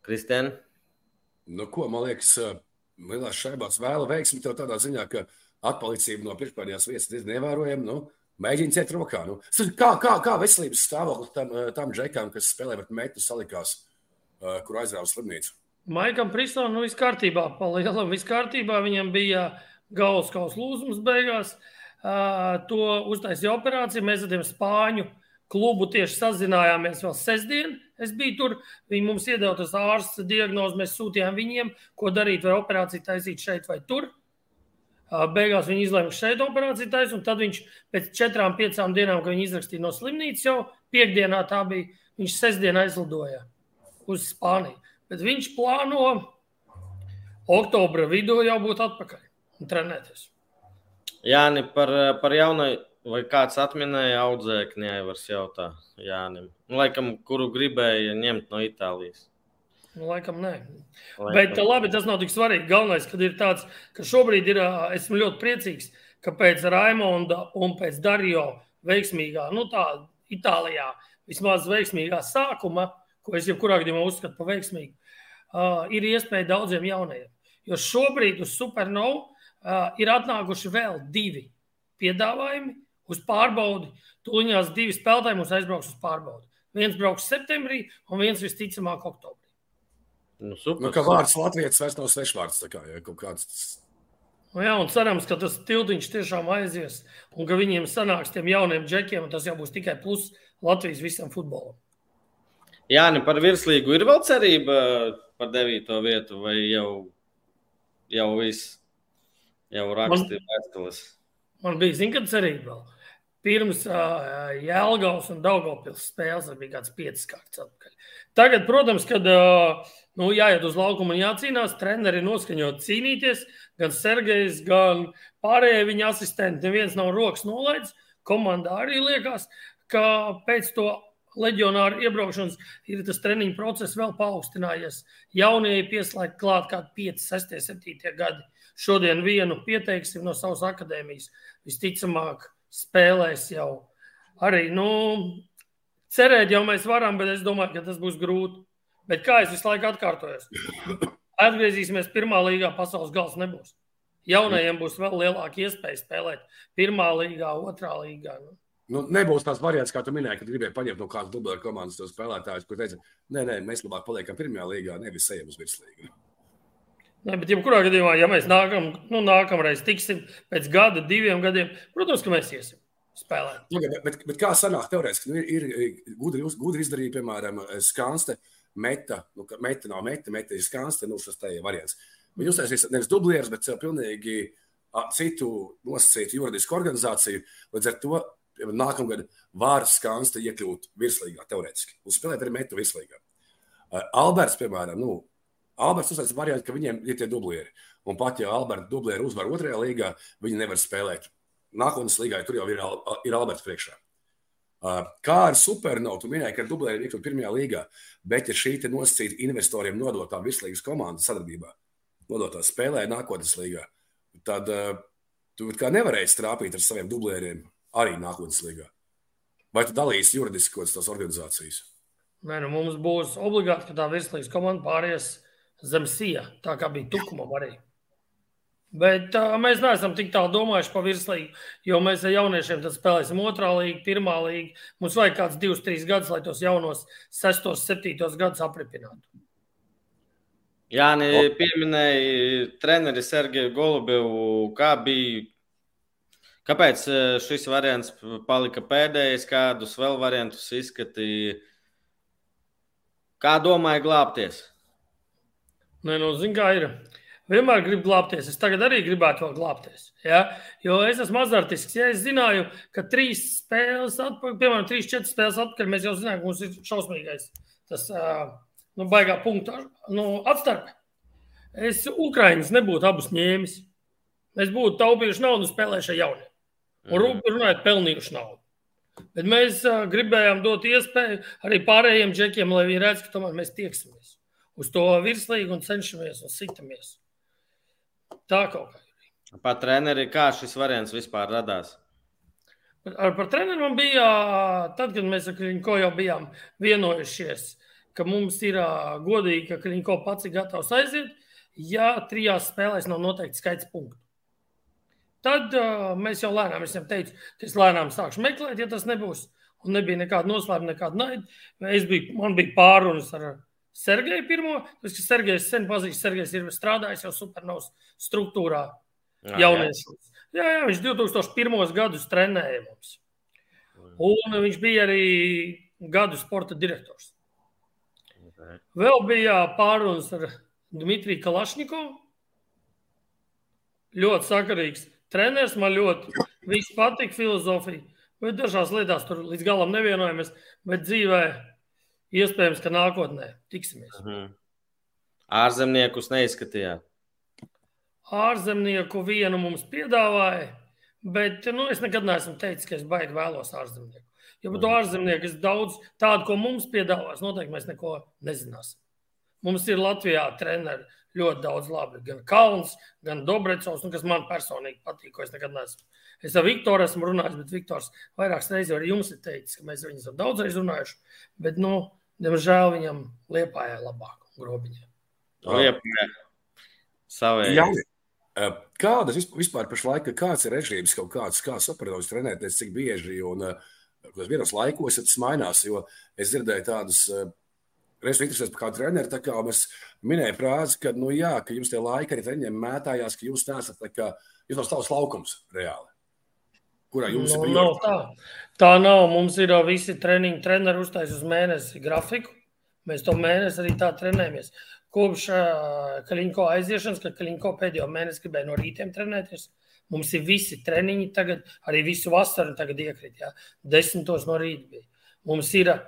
Kristēn, Nu, ko, man liekas, eh, lielās šaibās vēla veiksmi tev tādā ziņā, ka atpalicība no pirmspēdējās vietas ir ievērojama. Nu, mēģini ciet rokā. Nu. Kā, kā, kā veselības stāvoklis tam, eh, tam džekam, kas spēlē pret metu salikās, eh, kur aizrāva slimnīcu? Maikam Prisonam nu, viss kārtībā, palielam viss kārtībā. Viņam bija galvas kausa lūzums beigās. Uh, to uztaisīja operāciju. Mēs ar tiem spāņu klubu tieši sazinājāmies vēl sestdien. Es biju tur, viņi mums iedeva tas ārsts diagnozi, mēs sūtījām viņiem, ko darīt, vai operāciju taisīt šeit vai tur. Beigās viņi izlēma šeit operāciju taisīt, un tad viņš pēc četrām, piecām dienām, kad viņi izrakstīja no slimnīcas, jau piekdienā tā bija, viņš sestdien aizlidoja uz Spāniju. Bet viņš plāno oktobra vidū jau būt atpakaļ un trenēties. Jāni, par, par jaunu, vai kāds atminēja audzēkni, Aivars jautā Jānim. Nu, laikam, kuru gribēja ņemt no Itālijas. Nu, laikam, nē. Laikam. Bet labi, tas nav tik svarīgi. Galvenais, kad ir tāds, ka šobrīd ir, ā, esmu ļoti priecīgs, ka pēc Raimonda un pēc Dario veiksmīgā, nu tā, Itālijā vismaz veiksmīgā sākuma, ko es jebkurā gadījumā uzskatu par veiksmīgu, uh, ir iespēja daudziem jaunajiem. Jo šobrīd uz Supernovu uh, ir atnākuši vēl divi piedāvājumi uz pārbaudi. Tūlīņās divi spēlētāji mums aizbrauks uz pārbaudi. Viens brauks septembrī, un viens visticamāk oktobrī. Nu, super. Nu, ka vārds Latvijas vairs nav svešvārds. Kā, ja, kaut kāds Nu, jā, un cerams, ka tas tiltiņš tiešām aizies, un ka viņiem sanāks tiem jauniem džekiem, un tas jau būs tikai plus Latvijas visam futbolam. Jāni, par virslīgu ir vēl cerība par devīto vietu, vai jau, jau viss, jau raksti vēstules. Man bija zināma, kad cerība vēl. Pirms uh, Jēlgavas un Daugopils spēles bija kāds piecas kārtas atpakaļ. Tagad, protams, kad uh, nu, jāiet uz laukumu un jācīnās, treneri noskaņot cīnīties. Gan Sergejs, gan pārējie viņa asistenti. Neviens nav rokas nolaidis. Komandā arī liekas, ka pēc to leģionāru iebraukšanas ir tas treniņu process vēl paaugstinājies. Jaunie ir pieslēgti klāt kā 5, 6, 7 gadi. Šodien vienu pieteiksim no savas akadēmijas. Visticamāk, spēlēs jau arī. Nu, cerēt jau mēs varam, bet es domāju, ka tas būs grūti. Bet kā es visu laiku atkārtojos, atgriezīsimies pirmā līgā, pasaules gals nebūs. Jaunajiem būs vēl lielāka iespēja spēlēt pirmā līgā, otrā līgā. Nu. Nu, nebūs tās variants, kā tu minēji, kad gribēji paņemt no kādas dubultā komandas tos spēlētājus, kur teica, nē, nē, mēs labāk paliekam pirmajā līgā, nevis ejam uz virslīgu. Ne, bet, jebkurā gadījumā, ja mēs nākam, nu, nākamreiz tiksim pēc gada, diviem gadiem, protams, ka mēs iesim. spēlēt. Nu, bet, bet, bet kā sanāk teorētiski? Nu, ir, ir gudri, gudri izdarīja, piemēram, skanste, meta, nu, meta nav meta, meta ir skanste, nu, šis te variants. Viņi uztaisīs nevis dublierus, bet pilnīgi citu nosacītu juridisku organizāciju. Līdz ar to nākamgad var skanste iekļūt virslīgā teorētiski un spēlēt arī metu virslīgā. Alberts, piemēram, nu, Alberts uzsāca variantu, ka viņiem ir tie dublieri. Un pat ja Alberta dublieri uzvar otrajā līgā, viņi nevar spēlēt nākotnes līgā, tur jau ir, ir Alberts priekšā. Kā ar supernovu, tu minēji, ka ar dublēri ir iekļūt pirmajā līgā, bet ja šī nosacīta investoriem nodotā virslīgas komandas sadarbībā, nodotā spēlē nākotnes līgā, tad uh, tu kā nevarēsi trāpīt ar saviem dublēriem arī nākotnes līgā. Vai tu dalīsi juridiski kaut kādas organizācijas? Nē, nu mums būs obligāti, ka tā virslīgas komanda pāries zem sija, tā kā bija Tukumam arī. Bet uh, mēs neesam tik tālu domājuši par virslīgu, jo mēs ar jauniešiem spēlēsim otrā līnija, pirmā līnija. Mums vajag kāds divus, trīs gadus, lai tos jaunos, sestos, septītos gadus apripinātu. Jā, pieminēja treneri Sergeju Golubevu. Kā bija? Kāpēc šis variants palika pēdējais, kādus vēl variantus izskatīja? Kā domāja glābties? Nē, nu, zin, kā ir vienmēr grib glābties. Es tagad arī gribētu vēl glābties. Ja? Jo es esmu azartisks. Ja es zināju, ka trīs spēles, atpakaļ, piemēram, trīs, četras spēles atpakaļ, mēs jau zinām, ka mums ir šausmīgais tas nu, baigā punktu nu, atstarpe. Es Ukraiņus nebūtu abus ņēmis. Mēs būtu taupījuši naudu un spēlējuši ar jauniem. Un runājot, pelnījuši naudu. Bet mēs uh, gribējām dot iespēju arī pārējiem džekiem, lai viņi redz, ka tomēr mēs tieksimies uz to virslīgu un cenšamies un sitamies. Tā kaut kā ir. Par treneri, kā šis variants vispār radās? Ar, par treneru man bija, tad, kad mēs ar Kliņko jau bijām vienojušies, ka mums ir godīgi, ka Kliņko pats ir gatavs aiziet, ja trijās spēlēs nav noteikti skaits punktu. Tad uh, mēs jau lēnām, es viņam teicu, ka es lēnām sākšu meklēt, ja tas nebūs. Un nebija nekāda noslēpuma, nekāda naida. Es biju, man bija pārunas ar Sergeju pirmo, tas, ka Sergejs sen pazīst, Sergejs ir strādājis jau supernovas struktūrā jauniešos. Jā, jā, viņš 2001. gadus trenēja mums. Un viņš bija arī gadu sporta direktors. Vēl bija pārunas ar Dmitriju Kalašnikovu. Ļoti sakarīgs treneris, man ļoti viss patīk filozofija. Bet dažās lietās tur līdz galam nevienojamies, bet dzīvē Iespējams, ka nākotnē tiksimies. Mhm. Ārzemniekus neizskatījāt. Ārzemnieku vienu mums piedāvāja, bet nu, es nekad neesmu teicis, ka es baigi vēlos ārzemnieku. Jo par to mhm. ārzemnieku es daudz tādu, ko mums piedāvās, noteikti mēs neko nezināsim. Mums ir Latvijā treneri ļoti daudz labi. Gan Kalns, gan Dobrecovs, nu, kas man personīgi patīk, ko es nekad neesmu. Es ar Viktoru esmu runājis, bet Viktors vairākas reizes arī jums ir teicis, ka mēs ar viņu esam daudzreiz runājuši. Bet, nu, diemžēl viņam liepājā labāk, grobiņā. Liepājā. Savēji. Jā. Kādas vispār pašlaik, kāds ir režīms kaut kāds, kā sapratos trenēties, cik bieži un kādos vienos laikos tas mainās, jo es dzirdēju tādus Es interesējos par kādu treneru, tā kā mēs minējām frāzi, ka, nu, jā, ka jums tie laiki arī treniņiem mētājās, ka jūs neesat tā kā, jūs nav savs laukums reāli. Kurā jums nu, ir nav tā. tā nav. Mums ir visi treniņi, treneri uztais uz mēnesi grafiku. Mēs to mēnesi arī tā trenējamies. Kopš uh, Kaļiņko aiziešanas, kad Kaļiņko pēdējo mēnesi gribēja no rītiem trenēties, mums ir visi treniņi tagad, arī visu vasaru tagad iekrit, jā. Desmitos no rīta bija. Mums ir uh,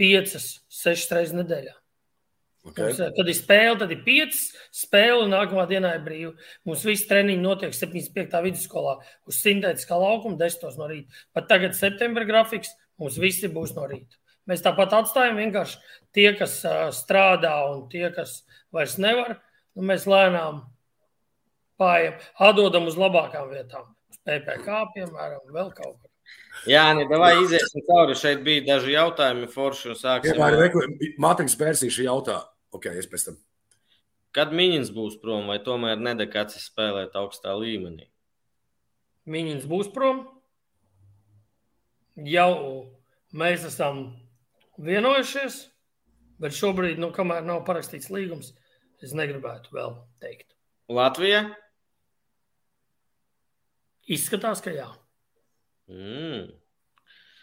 piecas, sešas reizes nedēļā. Okay. Mums, kad ir spēle, tad ir piecas spēles, un nākamā dienā ir brīva. Mums viss treniņš notiek 75. vidusskolā uz sintētiskā laukuma, 10. no rīta. Pat tagad, septembra grafiks, mums visi būs no rīta. Mēs tāpat atstājam vienkārši tie, kas uh, strādā, un tie, kas vairs nevar. Nu, mēs lēnām pājam, atdodam uz labākām vietām. Uz PPC, piemēram, vēl kaut kā. Jā, nē, vai iziesim cauri. Šeit bija daži jautājumi, forši un sāksim. Jā, arī Mātiņas Bērsīša jautā. Ok, es pēc tam. Kad Miņins būs prom, vai tomēr nedekāts spēlēt augstā līmenī? Miņins būs prom. Jau mēs esam vienojušies, bet šobrīd, nu, kamēr nav parakstīts līgums, es negribētu vēl teikt. Latvija? Izskatās, ka jā. Mm.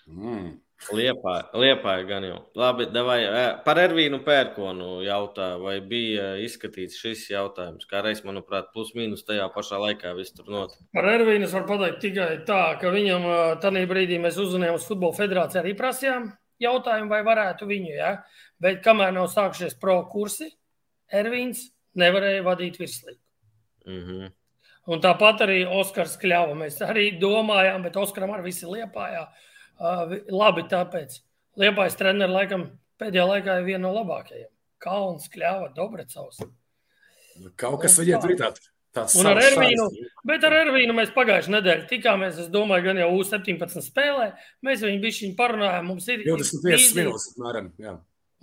Mm. Liepā, gan jau. Labi, davai, par Ervīnu Pērkonu jautā, vai bija izskatīts šis jautājums. Kā reiz, manuprāt, plus mīnus tajā pašā laikā viss tur notika. Par Ervīnu es varu pateikt tikai tā, ka viņam tajā brīdī mēs uzzinājām uz Futbola federāciju arī prasījām jautājumu, vai varētu viņu, ja? bet kamēr nav sākušies pro kursi, Ervīns nevarēja vadīt virslīgu. Mm -hmm. Un tāpat arī Oskars Kļava. Mēs arī domājām, bet Oskaram arī visi liepājā. Uh, labi, tāpēc Liepājas treneris laikam pēdējā laikā ir viena no labākajiem. Kalns, Kļava, Dobrecovs. Kaut kas viņiem tur ir tāds. tāds Un ar Ervīnu, šāds. bet ar Ervīnu mēs pagājušajā nedēļā tikāmies. Es domāju, gan jau U17 spēlē. Mēs viņu bišķiņu parunājām. Mums ir 25 vīzija- minūtes, apmēram. Jā.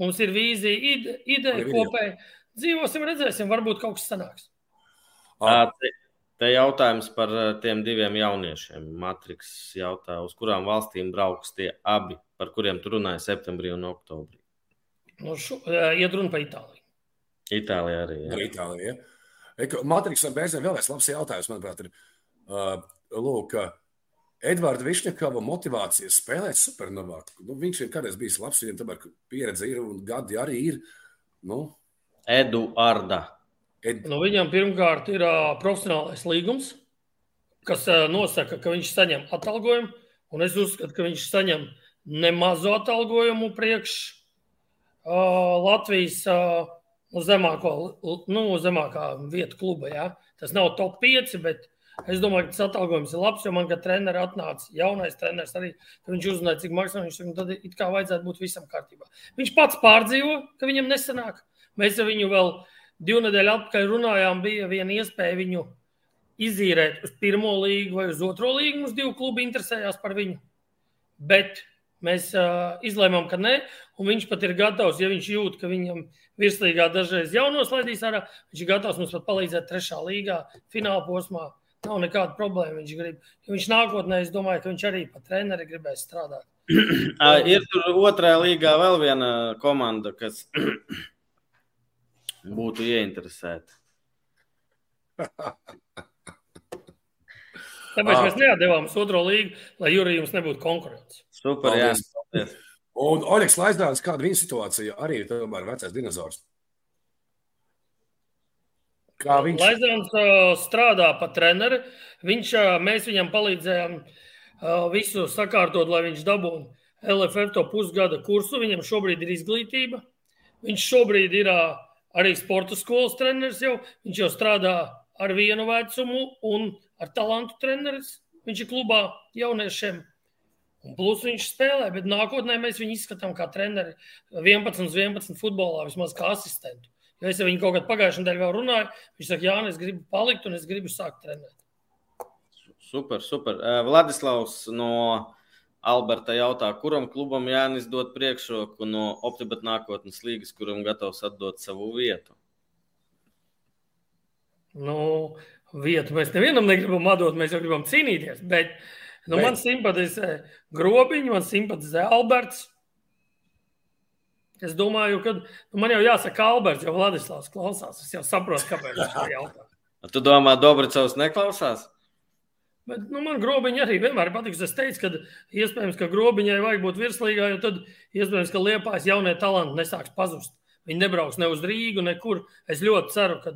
Mums ir vīzija, ide, ideja kopēji. Dzīvosim, redzēsim, varbūt kaut kas sanāks. Ā, Te, jautājums par ā, tiem diviem jauniešiem. Matriks jautā, uz kurām valstīm brauks tie abi, par kuriem tu runāji septembrī un oktobrī. Nu, šo, eh, iet runa par Itāliju. Itālijā arī. Ar Jā. Eko, Matriks un Bērzēm vēl viens labs jautājums, manuprāt, ir. Uh, lūk, Edvards Višņakava motivācija spēlēt supernovā. Nu, viņš ir kādreiz bijis labs, viņam tomēr pieredze ir un gadi arī ir. Nu, Eduarda. Ed, Nu, viņam pirmkārt ir uh, profesionālais līgums, kas uh, nosaka, ka viņš saņem atalgojumu. Un es uzskatu, ka viņš saņem nemazu atalgojumu priekš uh, Latvijas uh, nu, zemāko, nu, zemākā vieta kluba. Ja? Tas nav top 5, bet es domāju, ka tas atalgojums ir labs. Jo man, kad treneris atnāca, jaunais treneris arī, viņš uzzināja, cik maksā viņš ir, tad it kā vajadzētu būt visam kārtībā. Viņš pats pārdzīvo, ka viņam nesanāk. Mēs ar viņu vēl divu nedēļu atpakaļ runājām, bija viena iespēja viņu izīrēt uz pirmo līgu vai uz otro līgu. Mums divi klubi interesējās par viņu. Bet mēs uh, izlēmām, ka nē, un viņš pat ir gatavs, ja viņš jūt, ka viņam virslīgā dažreiz jau noslaidīs ārā, viņš ir gatavs mums pat palīdzēt trešā līgā, fināla posmā. Nav nekāda problēma. Viņš grib. Ja viņš nākotnē, es domāju, ka viņš arī pat treneri gribēs strādāt. Ā, Ir tur otrajā līgā vēl viena komanda, kas būtu ieinteresēta. Tāpēc Ah. mēs neatdevām uz otro līgu, lai Jurijs jums nebūtu konkurence. Super, jā. paldies. un Oļegs Laizdāns, kāda viņa situācija, arī ir tomēr vecais dinozaurs. Kā viņš Laizāns uh, strādā pa treneri. Viņš, uh, mēs viņam palīdzējām uh, visu sakārtot, lai viņš dabūtu LFF to pusgada kursu. Viņam šobrīd ir izglītība. Viņš šobrīd ir uh, arī sporta skolas treneris jau. Viņš jau strādā ar vienu vecumu un ar talantu treneris. Viņš ir klubā jauniešiem. Un plus viņš spēlē, bet nākotnē mēs viņu izskatām kā treneri 11 uz 11 futbolā, vismaz kā asistentu. Jo es ar viņu kaut kādā pagājušajā nedēļā vēl runāju. Viņš saka, Jā, es gribu palikt un es gribu sākt trenēt. Super, super. Ā, Vladislavs no Alberta jautā, kuram klubam Jānis dod priekšroku no Optibet nākotnes līgas, kuram gatavs atdot savu vietu. Nu, vietu mēs nevienam negribam atdot, mēs jau gribam cīnīties. Bet nu, Bet- man simpatizē Grobiņš, man simpatizē Alberts. Es domāju, ka nu, man jau jāsaka Alberts, jo Vladislavs klausās. Es jau saprotu, kāpēc viņš to jautā. Tu domā, Dobricovs neklausās? Bet nu, man grobiņā arī vienmēr patiks. Es teicu, ka iespējams, ka grobiņai vajag būt virslīgā, jo tad iespējams, ka liepās jaunie talanti nesāks pazust. Viņi nebrauks ne uz Rīgu, nekur. Es ļoti ceru, ka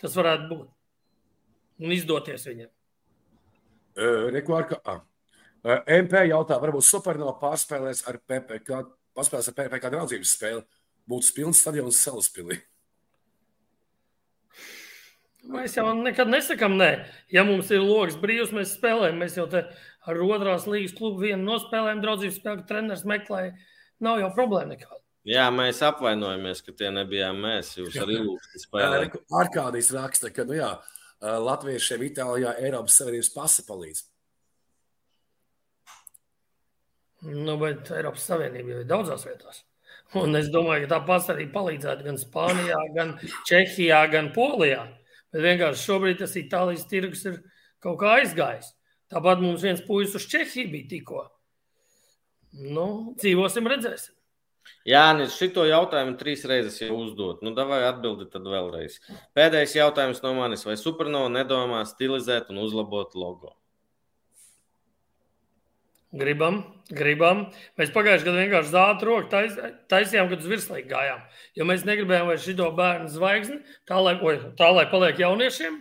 tas varētu būt un izdoties viņiem. Reku ar kā? MP jautā, varbūt Supernova pārspēlēs ar PPK, paspēlēs ar PPK draudzības spēli. Būtu pilns stadions Salaspilī. Mēs jau nekad nesakām, nē. Ja mums ir logs brīvs, mēs spēlējam. Mēs jau te ar otrās līgas klubu vienu nospēlējam, draudzības spēku treneris meklēja. Nav jau problēma nekāda. Jā, mēs apvainojamies, ka tie nebijām mēs. Jūs arī lūgti spēlēt. Arkādijas raksta, ka nu jā, latviešiem Itālijā Eiropas Savienības pasa palīdz. Nu, bet Eiropas Savienība jau ir daudzās vietās. Un es domāju, ka tā pats arī palīdzētu gan Spānijā, gan Čehijā, gan Polijā. Bet vienkārši šobrīd tas Itālijas tirgus ir kaut kā aizgājis. Tāpat mums viens puisis uz Čehiju bija tikko. Nu, dzīvosim, redzēsim. Jā, Nīc, šito jautājumu trīs reizes jau uzdot. Nu, davai atbildi tad vēlreiz. Pēdējais jautājums no manis. Vai Supernova nedomā stilizēt un uzlabot logo? Gribam, gribam. Mēs pagājušajā gadā vienkārši zāle roku tais, taisījām, kad uz virslīgu gājām. Jo mēs negribējām vairs šito bērnu zvaigzni, tā lai, oj, tā, lai paliek jauniešiem.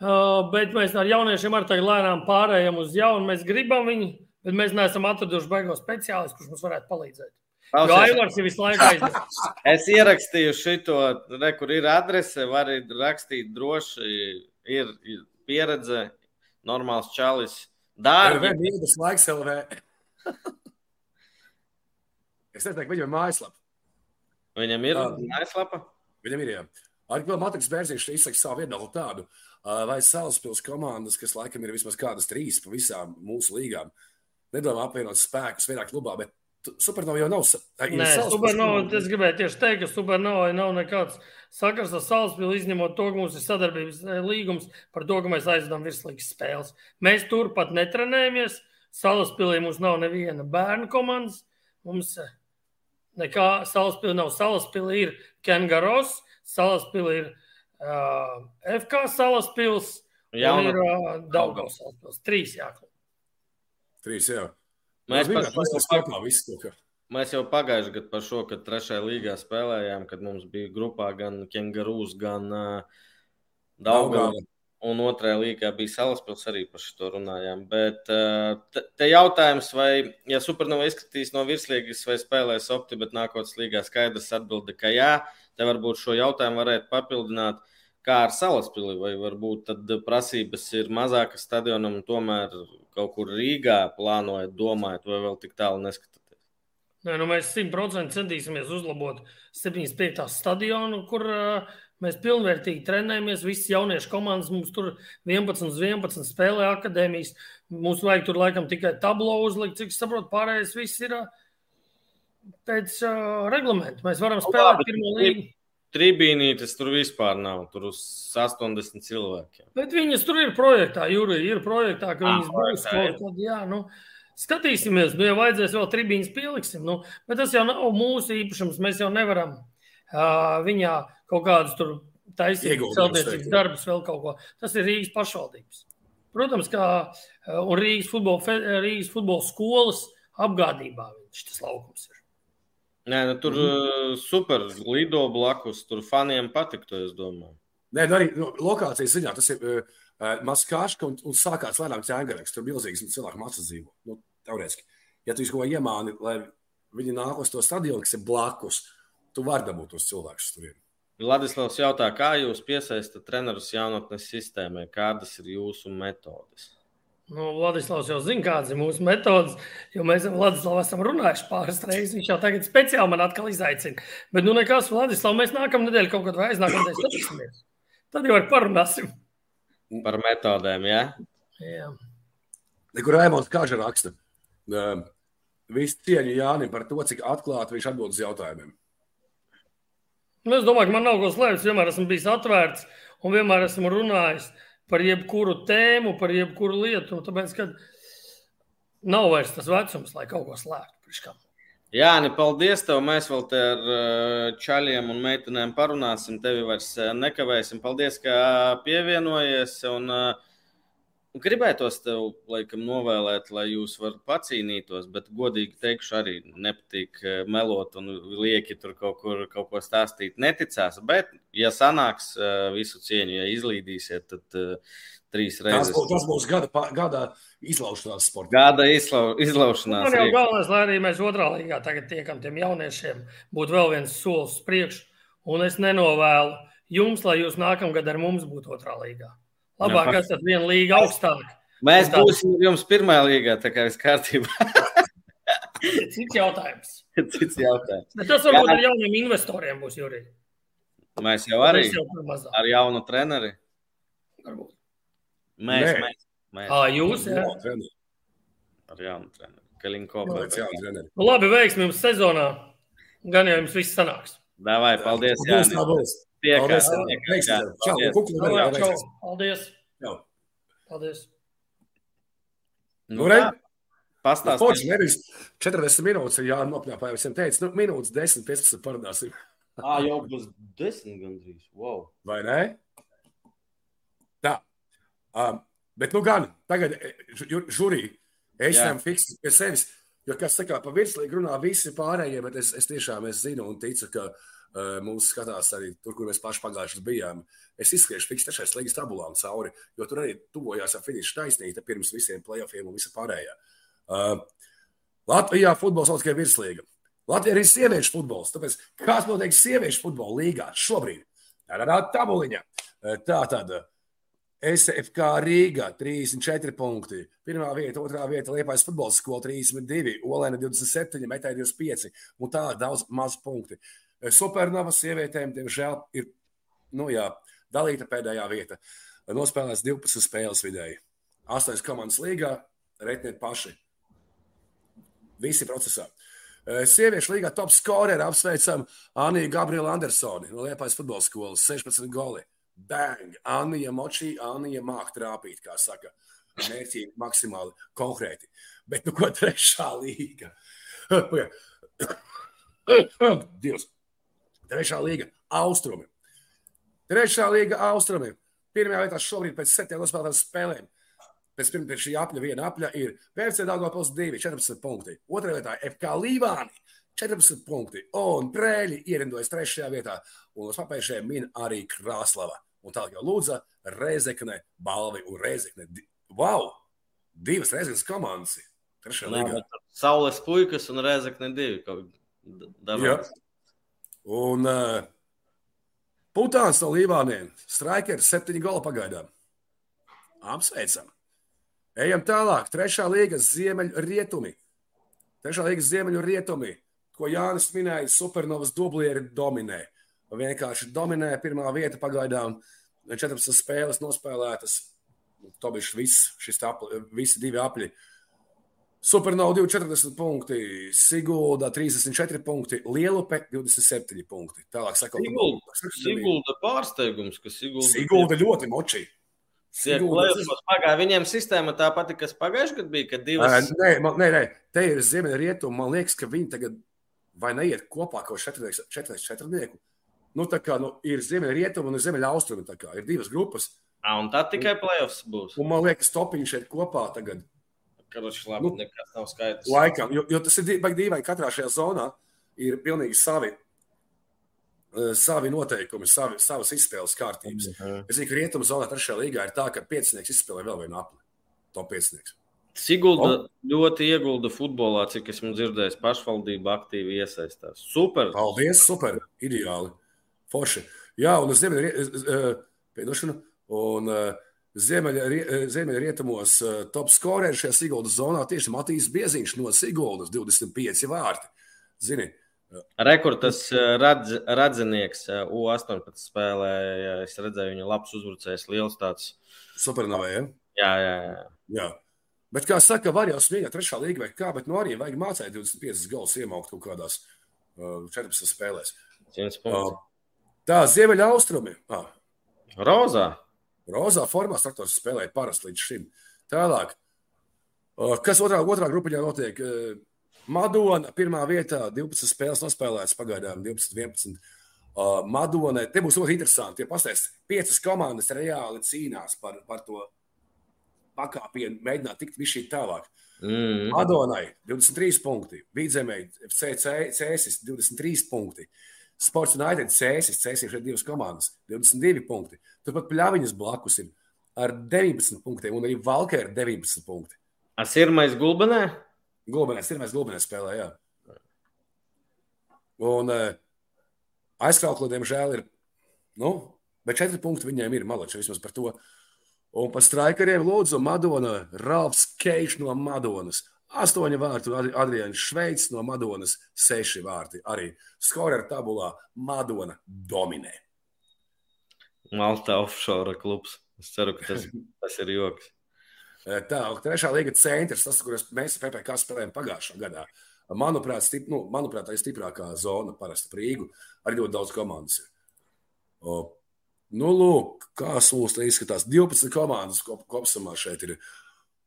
Uh, bet mēs ar jauniešiem arī tagad lēnām pārējām uz jaunu. Mēs gribam viņu, bet mēs neesam atraduši beigo speciālistu, kurš mums varētu palīdzēt. Jo Aivars ir visu laiku aizmirsis. Es ierakstīju šo, re, kur ir adrese, var rakstīt droši, ir pieredze, normāls čalis. Dārgi. Mīnus laiks LV. es neteiktu, viņam ir mājaslapa. Viņam ir uh, mājaslapa? Viņam ir, jā. Arī vēl Matiks Bērziņš izsaka savu viedokli tādu, uh, vai Salaspils komandas, kas laikam ir vismaz kādas trīs pa visām mūsu līgām, nedomā apvienot spēkus vienā klubā, bet Supernova jau nav. Nē, Supernova, es gribēju tieši teikt, ka Supernova nav nekāds sakars ar Salaspili, izņemot to, ka mums ir sadarbības eh, līgums par to, ka mēs aizdodam virslīgas spēles. Mēs turpat netrenējamies. Salaspilī mums nav neviena bērnu komandas. Mums eh, nekā Salaspili nav. Salaspili ir Kengaros, Salaspili ir uh, FK Salaspils un ir uh, Daugavs Salaspils. Trīs jāklāt. Trīs, jā. Mēs, mēs, par, mēs, kopā, visu, mēs jau pagājušajā gadā par šo, kad trešajā līgā spēlējām, kad mums bija grupā gan Kengarūs, gan uh, Daugava. Un otrajā līgā bija Salaspils, arī par šo runājām. Bet uh, te, te jautājums, vai, ja Supernova izskatīs no virslīgas, vai spēlēs opti, bet nākotnes līgā skaidrs atbilde, ka jā, te varbūt šo jautājumu varētu papildināt kā ar Salaspili, vai varbūt tad prasības ir mazākas stadionam, un tomēr kaut kur Rīgā plānojat, domājat, vai vēl tik tālu neskatāties? Nē, nu mēs 100% centīsimies uzlabot 75. stadionu, kur uh, mēs pilnvērtīgi trenējamies. Visas jauniešu komandas mums tur 11 uz 11 spēlē akadēmijas. Mums vajag tur laikam tikai tablo uzlikt, cik saprotu, pārējais viss ir uh, pēc uh, reglamenta. Mēs varam nu, spēlēt pirmo līgu. Tribīnītes tur vispār nav. Tur uz 80 cilvēkiem. Bet viņas tur ir projektā, Jurija. Ir projektā, ka viņas būs kaut kad. Jā, nu, skatīsimies, nu, ja vajadzēs vēl tribīnas pieliksim. Nu, bet tas jau nav mūsu īpašums. Mēs jau nevaram uh, viņā kaut kādus tur taisīt, celtniecības darbus, vēl kaut ko. Tas ir Rīgas pašvaldības. Protams, kā un Rīgas futbola, Rīgas futbola skolas apgādībā viņš tas laukums ir. Nē, nu, tur mm. super lido blakus. Tur faniem patiktu, es domāju. Nē, nu arī nu, lokācijas ziņā tas ir uh, mazs kāška un, un sākās lēnām ķēngareks. Tur milzīgs cilvēku masas dzīvo. Nu, teorētiski. Ja tu kaut ko iemāni, lai viņi nāk uz to stadionu, kas ir blakus, tu vari dabūt tos cilvēkus tur. Vladislavs jautā, kā jūs piesaistat trenerus jaunatnes sistēmai, kādas ir jūsu metodes? Nu, Vladislavs jau zina, kādas ir mūsu metodas, jo mēs ar Vladislavu esam runājuši pāris reizes. Viņš jau tagad speciāli man atkal izaicina. Bet, nu, nekas, Vladislav, mēs nākamā nedēļa kaut kad vai aiznākamā nedēļa skatīsimies. Tad jau ar parunāsim. Par metodēm, jā? Jā. Nekur Raimons Kāža raksta. Visu cieņu Jānim par to, cik atklāti viņš atbild uz jautājumiem. Nu, es domāju, ka man nav ko slēpts. Vienmēr esmu bijis atvērts un vienmēr esmu runājis. Uh, par jebkuru tēmu, par jebkuru lietu. Tāpēc, ka nav vairs tas vecums, lai kaut ko slēgtu. Jā, ne, paldies tev. Mēs vēl te ar eh, čaļiem un meitenēm parunāsim. Tevi vairs eh, nekavēsim. Paldies, ka pievienojies. Un, uh, Gribētos tev, laikam, novēlēt, lai jūs varat pacīnītos, bet, godīgi teikšu, arī nepatīk eh, melot un lieki tur kaut, kur, kaut ko stāstīt. Neticās, bet, ja sanāks eh, visu cieņu, ja izlīdīsiet, tad uh, trīs reizes. Tas, tas būs gada, gada izlaušanās sports. Gada izlau, izlaušanās. Man jau galvenais, lai arī mēs otrā līgā tagad tiekam tiem jauniešiem, būtu vēl viens solis priekš, un es nenovēlu jums, lai jūs nākamgad ar mums būtu otrā līgā. Labāk, kas tad viena līga augstāk. Mēs tā... būsim jums pirmā līgā, tā kā viss kārtībā. Cits jautājums. Cits jautājums. Bet tas varbūt Jā. ar jauniem investoriem būs, Jurī. Mēs jau arī jau ar jaunu treneri. Varbūt. Mēs, Nē. mēs, mēs. À, jūs, jā? Ar jaunu treneri. Kalinko. Nu, labi, veiksmi jums sezonā. Gan jau jums viss sanāks. Davai, paldies. Jā, būs. Tiekas. Paldies. Paldies. Paldies. Nu, re, Pastāstiet. Nevis 40 minūtes, ja nopļāpāja visiem teica, nu, minūtes 10, 15 parunāsim. Ā, jau būs 10 gandrīz. Wow. Vai ne? Tā. Um, bet, nu gan, tagad žurī, Es tam fiksu pie sevis. Jo, kas saka, pa virslīgu runā visi pārējie, bet es, es tiešām es zinu un ticu, ka uh, mūsu skatās arī tur, kur mēs paši pagājušajā bijām. Es izskriešu fiks trešais līgas tabulām cauri, jo tur arī tuvojās ar finišu taisnība pirms visiem playoffiem un visa pārējā. Uh, Latvijā futbols kaut kā virslīga. Latvijā ir sieviešu futbols. Tāpēc kāds notiek sieviešu futbola līgā šobrīd? Tā ir tabuliņa. Tā tad SFK Rīga 34 punkti. Pirmā vieta, otrā vieta Liepājas futbola skola 32, Olēna 27, Metai 25 un tā daudz maz punkti. Supernova sievietēm, diemžēl, ir nu, jā, dalīta pēdējā vieta. Nospēlēts 12 spēles vidēji. 8 komandas līgā, reitnieki paši. Visi procesā. Sieviešu līgā top skoreri apsveicam Aniju Gabrielu Andersoni no Liepājas futbola skolas 16 goli bang, Anija močī, Anija māk trāpīt, kā saka, mērķīgi, maksimāli konkrēti. Bet, nu, ko trešā līga? Dievs! Trešā līga - austrumi. Trešā līga - austrumi. Pirmajā vietā šobrīd pēc septiņiem nospēlētām spēlēm. Pēc pirmā šī apļa, viena apļa ir PFC Dāngopils 2, 14 punkti. Otrajā vietā FK Līvāni 14 punkti. Un Prēļi ierindojas trešajā vietā. Un uz papējušajiem min arī Krāslava. Un tālāk jau lūdza Reizekne, Balvi un Reizekne. Wow! Divas Reizeknes komandas. Trešā līnija. Saules puikas un Reizekne divi. Jā. Un uh, Putāns no Līvāniem. Straikers septiņi gola pagaidām. Apsveicam. Ejam tālāk. Trešā līga ziemeļu rietumi. Trešā līga ziemeļu rietumi, ko Jānis minēja, supernovas dublieri dominē. Uh, vienkārši dominē pirmā vieta pagaidām. 14 spēles nospēlētas. Tobišs viss, šis apli, visi divi apļi. Supernova 240 punkti, Sigulda 34 punkti, Lielupe 27 punkti. Tālāk sakot, Sigulda, Sigulda pārsteigums, ka Sigulda, Sigulda ļoti močī. Pagāja, viņiem sistēma tā pati, kas pagājušajā gadā bija, kad divas. Nē, man, nē, nē, te ir ziemeļrietumi. Man liekas, ka viņi tagad vai neiet kopā kaut četrnieks, četrnieks, četrnieku nu, kā, nu, ir ziemeļrietumi un ziemeļaustrumi. Ir divas grupas. A, un tad tikai playoffs būs. Un man liekas, topiņš šeit kopā tagad. Karoči, labi, nu, nekas nav skaidrs. Laikam, jo, jo tas ir dīvaini, katrā šajā zonā ir pilnīgi savi. Savi noteikumi, savi, savas izspēles kārtības. Mm -hmm. Es zinu, ka rietumu zonā trešajā līgā ir tā, ka piecinieks izspēlē vēl vienu apli. Top piecinieks. Sigulda oh. ļoti iegulda futbolā, cik esmu dzirdējis, pašvaldība aktīvi iesaistās. Super! Paldies, super! Ideāli! Forši. Jā, un uz ziemeļa un ziemeļrietumos top skorēri šajā Siguldas zonā tieši Matīs Bieziņš no Siguldas 25 vārti. Zini, Rekords radz, radzinieks U18 spēlē. Es redzēju, viņa labs uzbrucējs, liels tāds. Supernovē, ja? Jā, jā, jā. jā. Bet, kā saka, var jau smieties trešā līga vai kā, bet no nu arī vajag mācīt 25 galus iemaukt kaut kādās uh, 14 spēlēs. 100 punktus. Uh, Tā, ziemeļa austrumi. Ah. Rozā. Rozā formā traktors spēlēja parasti līdz šim. Tālāk. Kas otrā, otrā grupiņā notiek? Madona pirmā vietā 12 spēles nospēlētas pagaidām 12, 11. Uh, Madonai, te būs ļoti interesanti. Ja pastāstīs, piecas komandas reāli cīnās par, par to pakāpienu, mēģināt tikt viņš šī tālāk. Mm. Madonai 23 punkti, Vidzemē, CCS 23 punkti. Sports United Cēsis, Cēsis ir divas komandas, 22 punkti. Turpat pļāviņas blakus ir ar 19 punktiem, un arī Valkē ir 19 punkti. As ir mais Gulbenē? Gulbenē, ir mais Gulbenē spēlē, jā. Un uh, aizkrauklu, diemžēl, ir, nu, bet 4 punkti viņiem ir malači vismaz par to. Un par straikariem lūdzu Madona, Ralfs Keiš no Madonas. Astoņi vārti Adrians Šveicis no Madonas, seši vārti arī skorera tabulā Madona dominē. Malta offshore klubs. Es ceru, ka tas, tas ir joks. Tā, trešā līga centrs, tas, kuras mēs PPC spēlējām pagājušā gadā. Manuprāt, stip, nu, manuprāt, tā ir stiprākā zona parasti Rīgu. Arī ļoti daudz komandas ir. O, nu, lūk, kā te izskatās. 12 komandas kop, kopsumā šeit ir.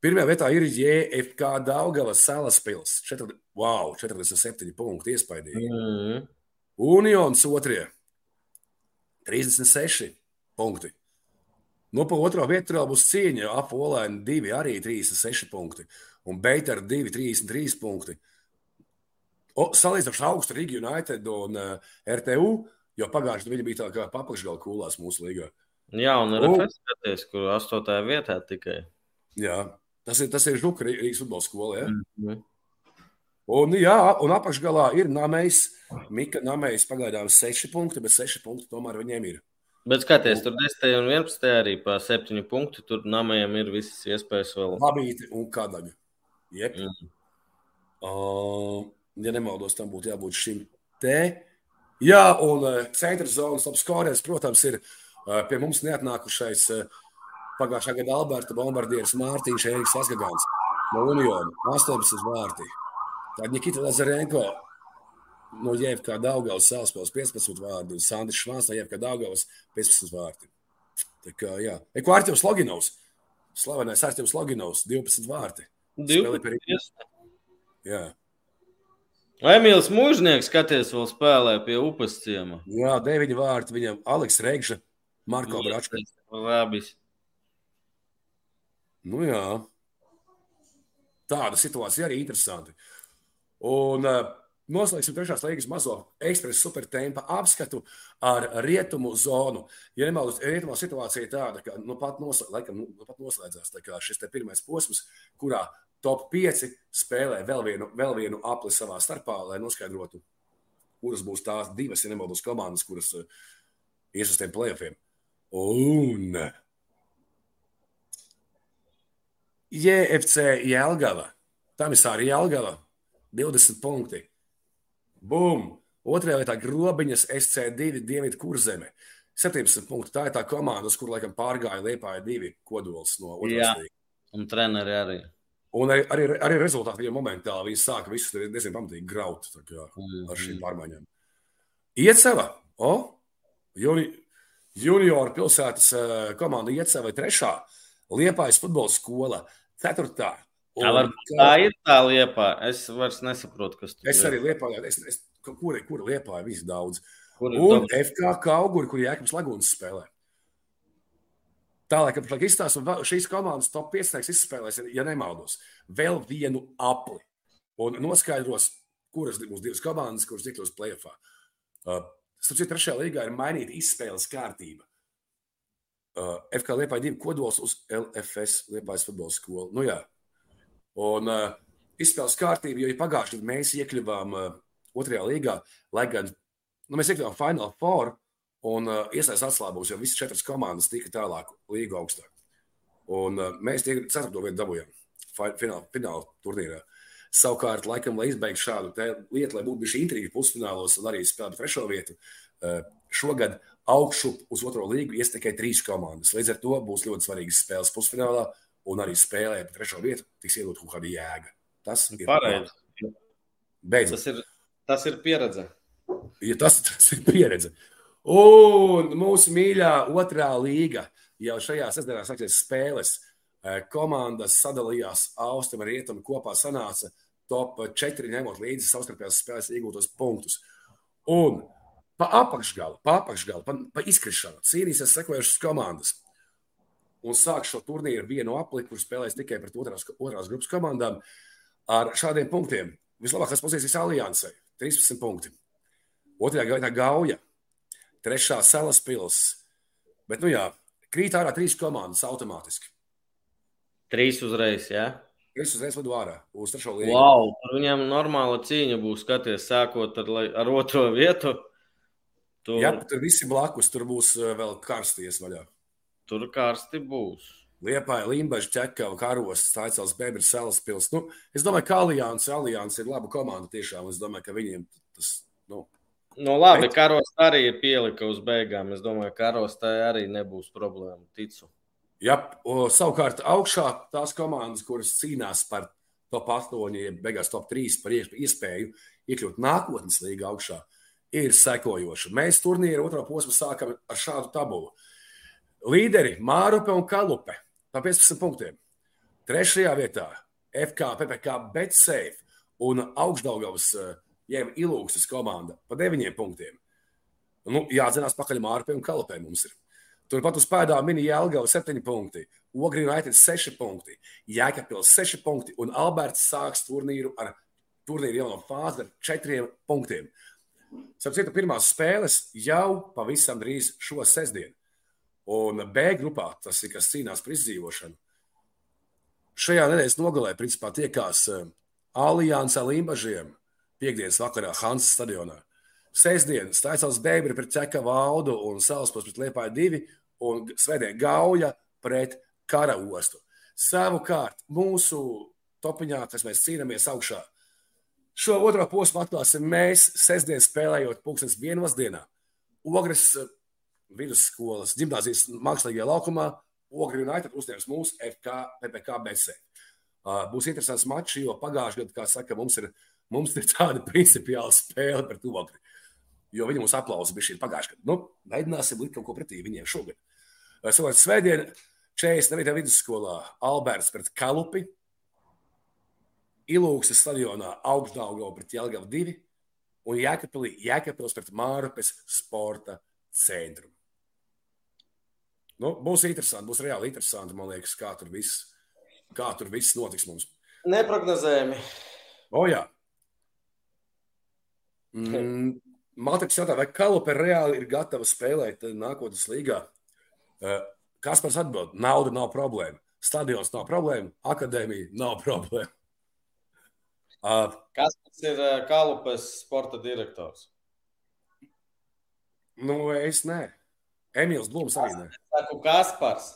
Pirmajā vietā ir JFK Daugavas salas pils. Četri, wow, 47 punkti iespaidīgi. Mm. Unions otrie 36 punkti. Nu, pa otro vietu vēl būs cīņa. Apolēna 2 arī 36 punkti. Un Beita ar 2, 33 punkti. Salīdzinoši augstu Rīgas United un uh, RTU, jo pagājušajā gadā viņi bija tā kā papakšgala kūlās mūsu līgā. Jā, un RFS skaties, kur 8. vietā tikai. Jā, tas ir, tas ir Žuka Rīgas futbola skola. Ja? Mm -hmm. Un, jā, un apakšgalā ir Namējs. Mika Namējs pagaidām 6 punkti, bet 6 punkti tomēr viņiem ir. Bet skaties, tur 10. un 11. arī pa 7 punktu. Tur Namējam ir visas iespējas vēl. Labīti un kādaļa. Jep. Mm. Uh, ja nemaldos, tam būtu jābūt šim te. Jā, un uh, centra zonas apskorēs, protams, ir uh, pie mums neatnākušais uh, pagājušā gada Alberta bombardieris Mārtiņš Eriks Asgagāns no Uniona 18 vārtī. Tad Nikita Lazarenko no Jēvkā Daugavas Salaspils 15 vārdi un Sandrs Švāns no Jēvkā Daugavas 15 vārdi. Tā kā, jā. Eko Artjevs Loginovs, slavenais Artjevs Loginovs 12 vārdi. 12. Jā. Emīls Mūžnieks, skaties, vēl spēlē pie upes ciema. Jā, deviņi vārti viņam Aleks Regža, Marko Bračka. Labis. Nu jā. Tāda situācija arī interesanti. Un uh, noslēgsim trešās līgas mazo ekspresu supertempa apskatu ar rietumu zonu. Ja nemaldos, rietumā situācija ir tāda, ka nu pat, nosl laikam, nu pat noslēdzās šis pirmais posms, kurā top 5 spēlē vēl vienu, vēl vienu apli savā starpā, lai noskaidrotu, kuras būs tās divas, ja nemaldos, komandas, kuras uh, ies uz tiem playoffiem. Un JFC Jelgava, tam ir arī Jelgava, 20 punkti. Bum! Otrajā vietā grobiņas SC2 Dienvidu kurzeme. 17 punkti. Tā ir tā komanda, uz kur laikam pārgāja Liepāja divi kodols no otras līnijas. Un treneri arī. Un arī, arī, arī rezultāti viņam momentāli viņi sāka visus diezgan pamatīgi graut kā, ar šīm pārmaiņām. Ieceva, o, juni, junioru pilsētas eh, komanda Ieceva trešā, Liepājas futbola skola ceturtā. Tā, varbūt tā ir tā liepa. Es vairs nesaprotu, kas tur Es arī liepāju, es, es, kura, kura liepāja visu daudz. Kur ir Un top- FK Kauguri, kur Jēkabs Lagūnas spēlē. Tā laikam pašlaik izstāsta, un šīs komandas top 5 izspēlēs, ja nemaldos, vēl vienu apli. Un noskaidros, kuras būs divas komandas, kuras iekļūs plēsoņā. Uh, Starp citu, trešajā līgā ir mainīta izspēles kārtība. Uh, FK Liepāja divi kodols uz LFS Liepājas futbola skolu. Nu, jā. Un uh, izspēles kārtība, jo ja pagājušajā gadā mēs iekļuvām uh, otrajā līgā, lai gan nu, mēs iekļuvām Final Four un uh, iesaistījās atslābos, jo visas četras komandas tika tālāk līga augstāk. Un uh, mēs tie ceturto vietu dabūjām fi- fināla, fināla turnīrā. Savukārt, laikam, lai izbeigtu šādu lietu, lai būtu bijusi intriga pusfinālos un arī spēlētu trešo vietu, uh, šogad augšu uz otro līgu ies tikai trīs komandas. Līdz ar to būs ļoti svarīgas spēles pusfinālā un arī spēlē par trešo vietu tiks iedot kaut kāda jēga. Tas ir Pareizi. Beidzot. Tas ir, tas ir pieredze. Ja tas, tas ir pieredze. Un mūsu mīļā otrā līga jau šajā sestdienā sāksies spēles. Eh, Komandas sadalījās austrumu un rietumu kopā sanāca top 4, ņemot līdzi savstarpējās spēles iegūtos punktus. Un pa apakšgalu, pa apakšgalu, pa, pa izkrišanu cīnīsies sekojušas komandas. Un sāk šo turnīru vienu apli, kur spēlēs tikai pret otrās, otrās grupas komandām ar šādiem punktiem. Vislabākās pozīcijas aliansē - 13 punkti. Otrajā gaitā gauja, trešā salas pilsēta. Bet, nu jā, krīt ārā trīs komandas automātiski. Trīs uzreiz, jā. Es uzreiz vadu ārā uz trešo līniju. Wow, tur viņam normāla cīņa būs, skaties, sākot ar, ar otro vietu. Tur, Jā, tur visi blakus, tur būs eh, vēl karsties vaļā. Tur karsti būs. Liepāja, Limbaģa, Čekava, Karos, Taicels, Bebris, Salas pils. Nu, es domāju, ka Alians, Alians ir laba komanda tiešām. Es domāju, ka viņiem tas, nu, Nu, labi, Bet- karos arī ir pielika uz beigām. Es domāju, ka karos tā arī nebūs problēma. Ticu. Jā, o, savukārt augšā tās komandas, kuras cīnās par top 8, ja beigās top 3 par ies- iespēju iekļūt nākotnes līgā augšā, ir sekojoša. Mēs turnīru otro posmu sākam ar šādu tabulu. Līderi Mārupe un Kalupe pa 15 punktiem. Trešajā vietā FK, PPK, Betsafe un Augstdaugavas eh, jeb Ilūkstas komanda pa 9 punktiem. Nu, jāatzinās pakaļ Mārupe un Kalupē mums ir. Turpat uz pēdām mini Jālgava 7 punkti, Ogri United 6 punkti, Jēkabpils 6 punkti un Alberts sāks turnīru ar turnīru jauno fāzi ar 4 punktiem. Sapratu, pirmās spēles jau pavisam drīz šo sestdienu. Un B grupā tas ir kas cīnās par izdzīvošanu. Šajā nedēļas nogalē principā tiekās Alianse Limbažiem piekdienas vakarā Hansas stadionā. Sestdien Staisels Bēbri pret Čeka Valdu un Salaspils pret Liepāju divi un Svētdien Gauja pret Kara ostu. Savukārt mūsu topiņā, kas mēs cīnāmies augšā, šo otro posmu atklāsim mēs sestdien spēlējot pulkstens vienos dienā. Ogres vidusskolas gimnāzijas mākslīgajā laukumā Ogri United uzņems mūsu FK PPK BC. Būs interesants mačs, jo pagājušajā gadā, kā saka, mums ir, mums ir tāda principiāla spēle to Ogri. Jo viņi mums aplausa bija šī pagājušajā gadā. Nu, mēģināsim likt kaut ko pretī viņiem šogad. Savukārt svētdien 49. vidusskolā Alberts pret Kalupi, Ilūksas stadionā Augstdaugava pret Jelgavu 2 un Jēkabpils pret Mārupes sporta centru. Nu, būs interesanti, būs reāli interesanti, man liekas, kā tur viss, kā tur viss notiks mums. Neprognozējami. O, jā. Mm, Matriks jautā, vai Kalupe reāli ir gatava spēlēt nākotnes līgā? Kaspars atbild, nauda nav problēma. Stadions nav problēma, akadēmija nav problēma. Uh, Kas ir Kalupes sporta direktors? Nu, es nē. Emīls Blūms arī nē. Saku Kaspars.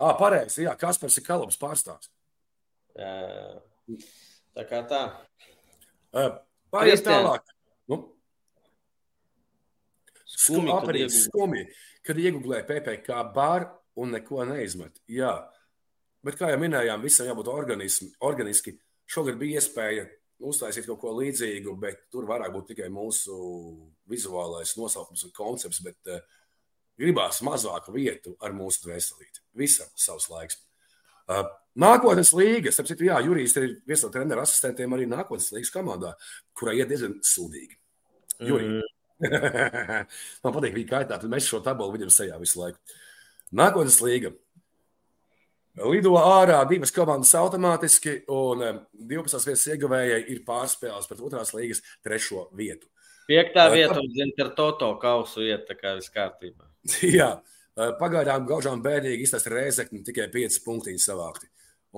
Ah, pareizi, jā, Kaspars ir Kalupes pārstāvs. Jā, tā kā tā. Pārējais tālāk. Nu, Skumji, kad Skumji, iegūst. skumji, kad iegūlē PPC bar un neko neizmet. Jā, bet kā jau minējām, visam jābūt organismi, organiski. Šogad bija iespēja uztaisīt kaut ko līdzīgu, bet tur varētu būt tikai mūsu vizuālais nosaukums un koncepts. Bet uh, gribās mazāku vietu ar mūsu dvēselīti. Visam savs laiks. Uh, nākotnes līga, starp citu, jā, Jurijs ir viens no treneru asistentiem arī nākotnes līgas komandā, kurai iet diezgan sūdīgi. Jurij. Mm. Man patīk viņa kaitā, tad mēs šo tabulu viņam sejā visu laiku. Nākotnes līga. Lido ārā divas komandas automātiski, un eh, 12. vietas ieguvējai ir pārspēlēts pret otrās līgas trešo vietu. Piektā Vai vieta, zina, ar Toto kausu iet, tā kā viss kārtībā. Jā, pagaidām gaužām bēdīgi izstāsta Rēzekni tikai 5 punktiņi savākti.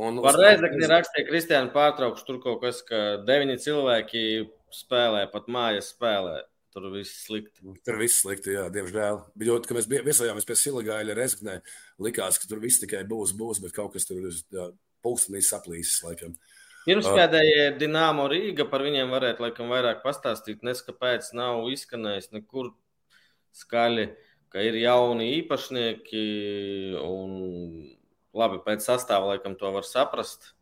Un Par Reizekni rakstīja Kristiāna pārtraukšu, tur kaut kas, ka deviņi cilvēki spēlē, pat mājas spēlē. Tur viss slikti. Tur viss slikti, jā, diemžēl. Bijot, ka mēs bija- viesojāmies pie Silagaila Rezeknē, likās, ka tur viss tikai būs, būs, bet kaut kas tur ir pulkstenīs saplīsis, laikam. Pirmspēdējie Dienāmo Rīga par viņiem varētu laikam vairāk pastāstīt. Nes kāpēc nav izskanējis nekur skaļi, ka ir jauni īpašnieki. Un, labi, pēc sastāvā laikam to var saprast.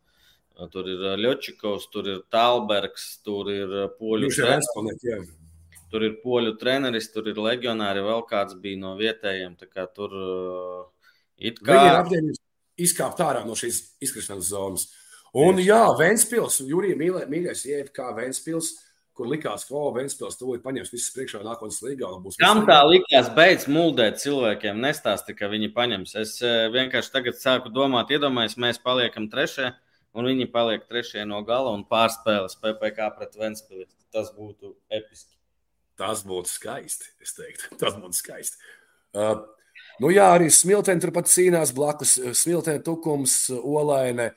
Tur ir Ļočikovs, tur ir Talbergs, tur ir poļu treneris, tur ir poļu treneris, tur ir leģionāri, vēl kāds bija no vietējiem. kā Tur uh, it Viņi ir kā apņēmības izkāpt ārā no šīs izkrišanas zonas. Un jā, Vēnspils, Jurija mīlē- mīļais, IFK Vēnspils, kur likās, ka, o, Vēnspils tūlīt paņems visus priekšā nākotnes līgā. Kam tā likās beidz muldēt cilvēkiem? Nestāsti, ka viņi paņems. Es eh, vienkārši tagad sāku domāt, iedomājieties, mēs paliekam trešie, un viņi paliek trešie no gala un pārspēles PPC pret Ventspili. Tas būtu episki. Tas būtu skaisti. Es teiktu, tas būtu skaisti. Uh, nu jā, arī smilteni turpat cīnās blakus. Smilteni tukums, olaine,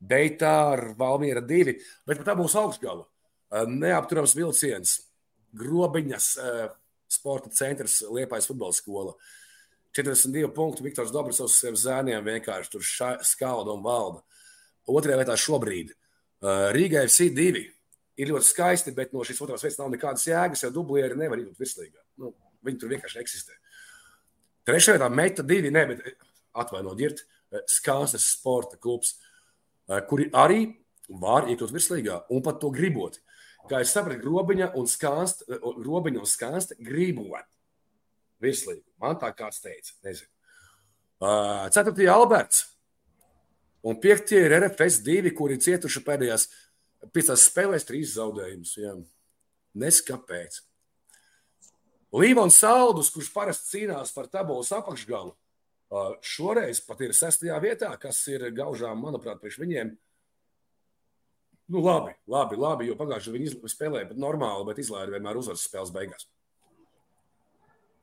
Beitāra, Valmiera divi. Bet tā būs augstgala. Uh, neapturams vilciens, grobiņas uh, sporta centrs, Liepājas futbola skola. 42 punkti. Viktors Dobris ar saviem zēniem vienkārši tur skalda un valda. Otrajā vietā šobrīd Rīgai FC 2 ir ļoti skaisti, bet no šīs otrās vietas nav nekādas jēgas, jo dublieri nevar iet virslīgā. Nu, viņi tur vienkārši eksistē. Trešajā vietā meta divi, ne, bet atvainojiet, ir Skansas sporta klubs, eh, kuri arī var iekļūt virslīgā un pat to gribot. Kā es sapratu, grobiņa un skānsta, grobiņa un skānsta gribot virslīgu. Man tā kāds teica, nezinu. Uh, Ceturtajā Alberts un piektie ir RFS divi, kuri cietuši pēdējās piecās spēlēs trīs zaudējumus. Jā. Nes kāpēc. Līvons Saldus, kurš parasti cīnās par tabulas apakšgalu, šoreiz pat ir sestajā vietā, kas ir gaužām, manuprāt, priekš viņiem. Nu, labi, labi, labi jo pagājušajā gadā viņi spēlēja pat normāli, bet izlaiž vienmēr uzvaras spēles beigās.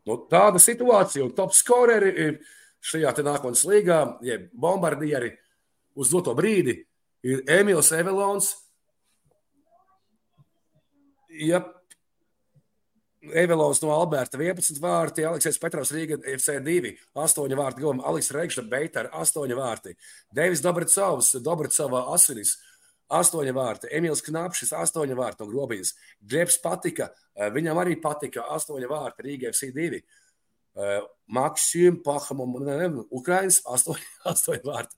Nu, tāda situācija, un top scoreri ir šajā nākotnes līgā, jeb bombardieri uz doto brīdi, ir Emīls Evelons. Ja Evelons no Alberta 11 vārti, Aleksis Petrovs Rīga FC2, 8 vārti, Gulma, Aleks Reigšta Beitar, 8 vārti, Devis Dobricovs, Dobricova Asinis, 8 vārti, Emīls Knapšs, 8 vārti no Grobiņas, Džeps patika, eh, viņam arī patika 8 vārti Rīga FC2, eh, Maksim Pahamam, Ukrainas 8, 8 vārti.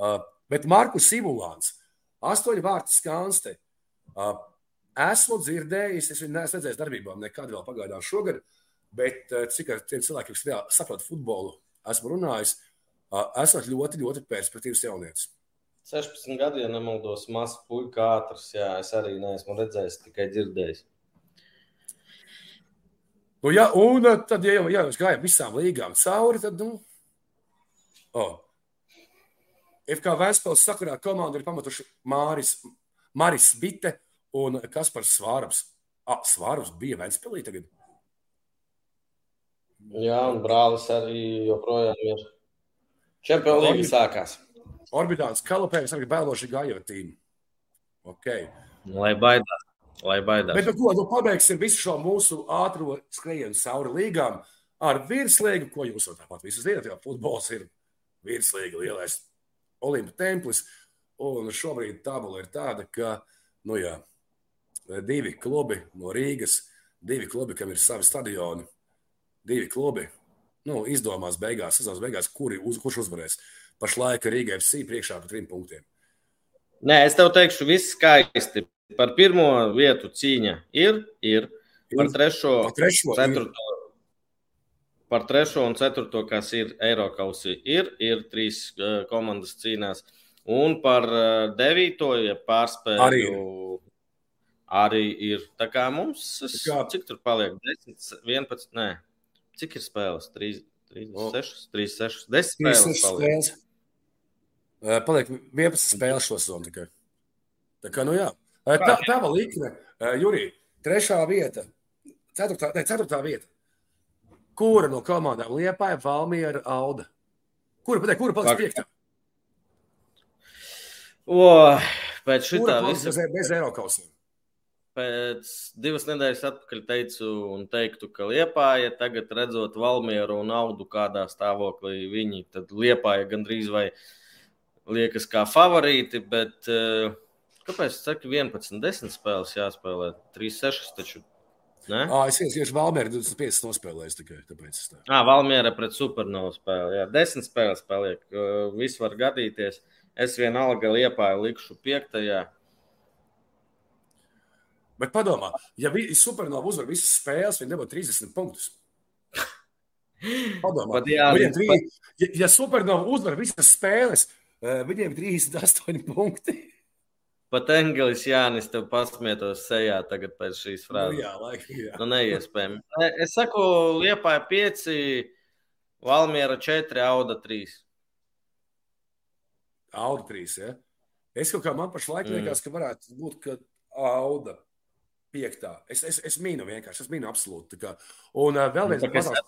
Eh, bet Markus Sivulāns, 8 vārti Skanste, Esmu dzirdējis, es viņu neesmu redzējis darbībā nekad vēl pagaidām šogad, bet cik ar tiem cilvēkiem, kas saprot futbolu, esmu runājis, esat ļoti, ļoti perspektīvs jaunietis. 16 gadi, ja nemaldos, mazs puika ātrs. Jā, es arī neesmu redzējis, tikai dzirdējis. Nu, jā, un eh, tad, ja jau ja mēs gājām visām līgām cauri, tad, nu, oh. FK Vēstpils sakarā komanda ir pamatuši Māris, Maris Bite, Un kas par svārums? Ah, svārums bija Vēnspēlī tagad. Jā, un brālis arī joprojām ir. Čempionu līga sākās. Orbitāns Kalopējs arī bēloši gāja tīm. Ok. Lai baidās. Lai baidās. Bet, nu, ko, nu, pabeigsim visu šo mūsu ātro skrējienu cauri līgām ar virslīgu, ko jūs jau tāpat visi zināt, jo futbols ir virslīga lielais Olimpa templis. Un šobrīd tabula ir tāda, ka, nu jā, divi klubi no Rīgas, divi klubi, kam ir savi stadioni, divi klubi. Nu, izdomās beigās, sezonas beigās, kuri, uz, kurš uzvarēs. Pašlaik Rīga FC priekšā par trim punktiem. Nē, es tev teikšu, viss skaisti. Par pirmo vietu cīņa ir, ir. Par trešo, par trešo, ceturto, ir. par trešo un ceturto, kas ir Eiropausi, ir, ir trīs uh, komandas cīnās. Un par uh, devīto, ja pārspēju. Arī arī ir. Tā kā mums, es, kā? cik tur paliek? 10, 11, nē, cik ir spēles? 3, 36, 36, 10 spēles. spēles. Paliek 11 spēles šo sezonu tikai. Tā kā, nu jā. Tā, tā vēl likme, Jurija, trešā vieta, ceturtā, ne, ceturtā vieta. Kura no komandām Liepāja, Valmiera, Auda? Kura, pateikt, kura paliks piektā? O, pēc šitā visa... Bez, bez Eirokausiem pēc divas nedēļas atpakaļ teicu un teiktu, ka Liepāja tagad redzot Valmieru un Audu kādā stāvoklī, viņi tad Liepāja gandrīz vai liekas kā favorīti, bet uh, kāpēc es saku 11, 10 spēles jāspēlē, 3, 6 taču. Ne? À, es vienkārši Valmiera 25 nospēlēju tikai tāpēc. Tā. À, Valmiera pret Supernovu spēli, jā, 10 spēles paliek, uh, viss var gadīties. Es vienalga Liepāju likšu piektajā. Bet padomā, ja Supernova uzvar visas spēles, viņi dabū 30 punktus. Padomā, jā, viņiem trī, ja, ja Supernova uzvar visas spēles, viņiem ir 38 punkti. Pat Engelis Jānis tev pasmietos sejā tagad pēc šīs frāzes. Nu, jā, laik, jā. Nu, neiespējami. Es saku, Liepāja 5, Valmiera 4, Auda 3. Auda 3, ja? Es kaut kā man pašlaik mm. liekas, ka varētu būt, ka Auda piektā. Es, es, es mīnu vienkārši, es mīnu absolūti. Un uh, vēl viens nu, mazās,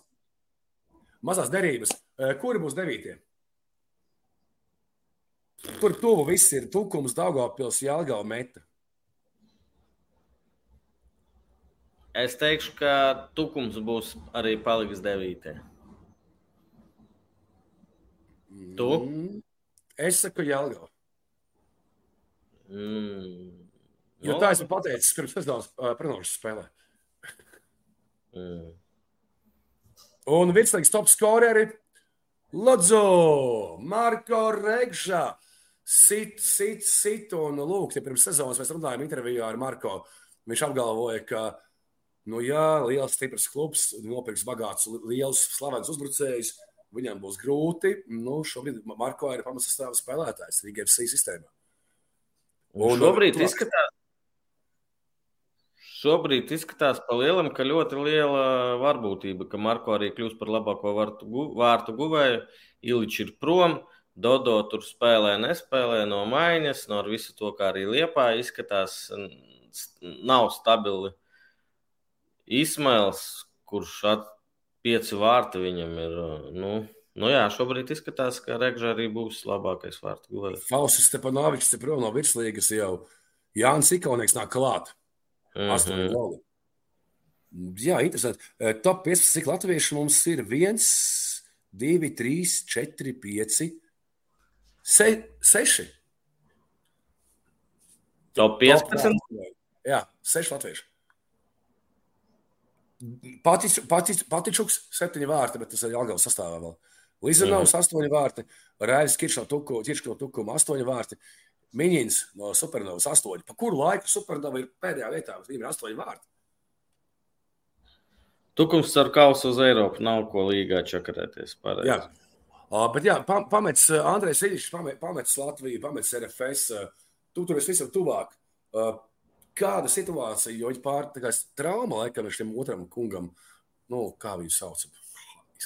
mazās derības. Uh, kuri būs devītie? Kur tuvu viss ir? Tukums, Daugavpils, Jālgava meta. Es teikšu, ka Tukums būs arī paliks devītie. Tu? Mm, es saku Jālgava. Mm. Jo no. tā esmu pateicis pirms sezonas uh, prognožas spēlē. mm. Un virslīgas top scoreri Lodzu, Marko Regžā. Sit, sit, sit. Un, lūk, ja pirms sezonas mēs runājām intervijā ar Marko. Viņš apgalvoja, ka, nu, jā, liels, stiprs klubs, nopirks bagāts, liels, slavens uzbrucējs. Viņam būs grūti. Nu, šobrīd Marko ir pamatsastāvā spēlētājs Rīgas sistēmā. Un, un šobrīd to... izskatās, Šobrīd izskatās pa lielam, ka ļoti liela varbūtība, ka Marko arī kļūs par labāko vārtu, gu, vārtu guvēju. Iličs ir prom, Dodo tur spēlē, nespēlē no maiņas, no visu to, kā arī Liepā izskatās, nav stabili. Ismails, kurš at, pieci vārti viņam ir. Nu, nu jā, šobrīd izskatās, ka Regža arī būs labākais vārtu guvējs. Faustis Stepanovičs te prom no virslīgas jau. Jānis Ikaunieks nāk klāt. Mm -hmm. Astoņi goli. Jā, interesanti. E, top 15, cik latviešu mums ir? 1, 2, 3, 4, 5, 6. Top 15? Top, jā, 6 latviešu. Patič, patič, patičuks, 7 vārti, bet tas ir Jāgaunas sastāvā vēl. Mm -hmm. 8 vārti, Raivis Kiršs no Tukuma, 8 vārti. Miņins no Supernovas 8. Pa kuru laiku Supernova ir pēdējā vietā? Viņam ir 8 vārti. Tukums ar kausu uz Eiropu nav ko līgā čakarēties. Pareizi. Jā. Uh, bet jā, pamets Andrejs Ilīčs, pamets Latviju, pamets RFS. Tu tur esi visam tuvāk. Uh, kāda situācija, jo viņš pār tā kā trauma laikam ar šim otram kungam, nu, kā viņu sauc?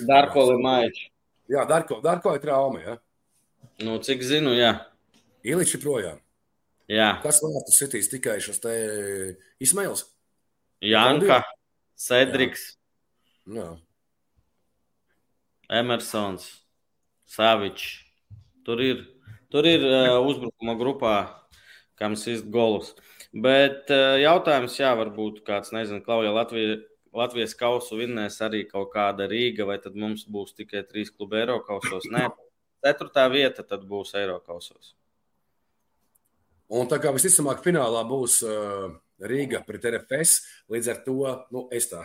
Darko Limaiči. Jā, Darko, Darko ir trauma, jā. Nu, cik zinu, jā. Ieliči projām. Jā. Kas vārtu sitīs tikai šis te Ismails? Janka, Cedriks. Jā. Emersons, Savičs. Tur ir, tur ir uh, uzbrukuma grupā, kam sist golus. Bet uh, jautājums, jā, varbūt kāds, nezinu, Klauja Latvija, Latvijas kausu vinnēs arī kaut kāda Rīga, vai tad mums būs tikai trīs klubi Eiropausos? Nē, ceturtā vieta tad būs Eiropausos. Un tā kā visticamāk, finālā būs uh, Rīga pret RFS, līdz ar to nu, es tā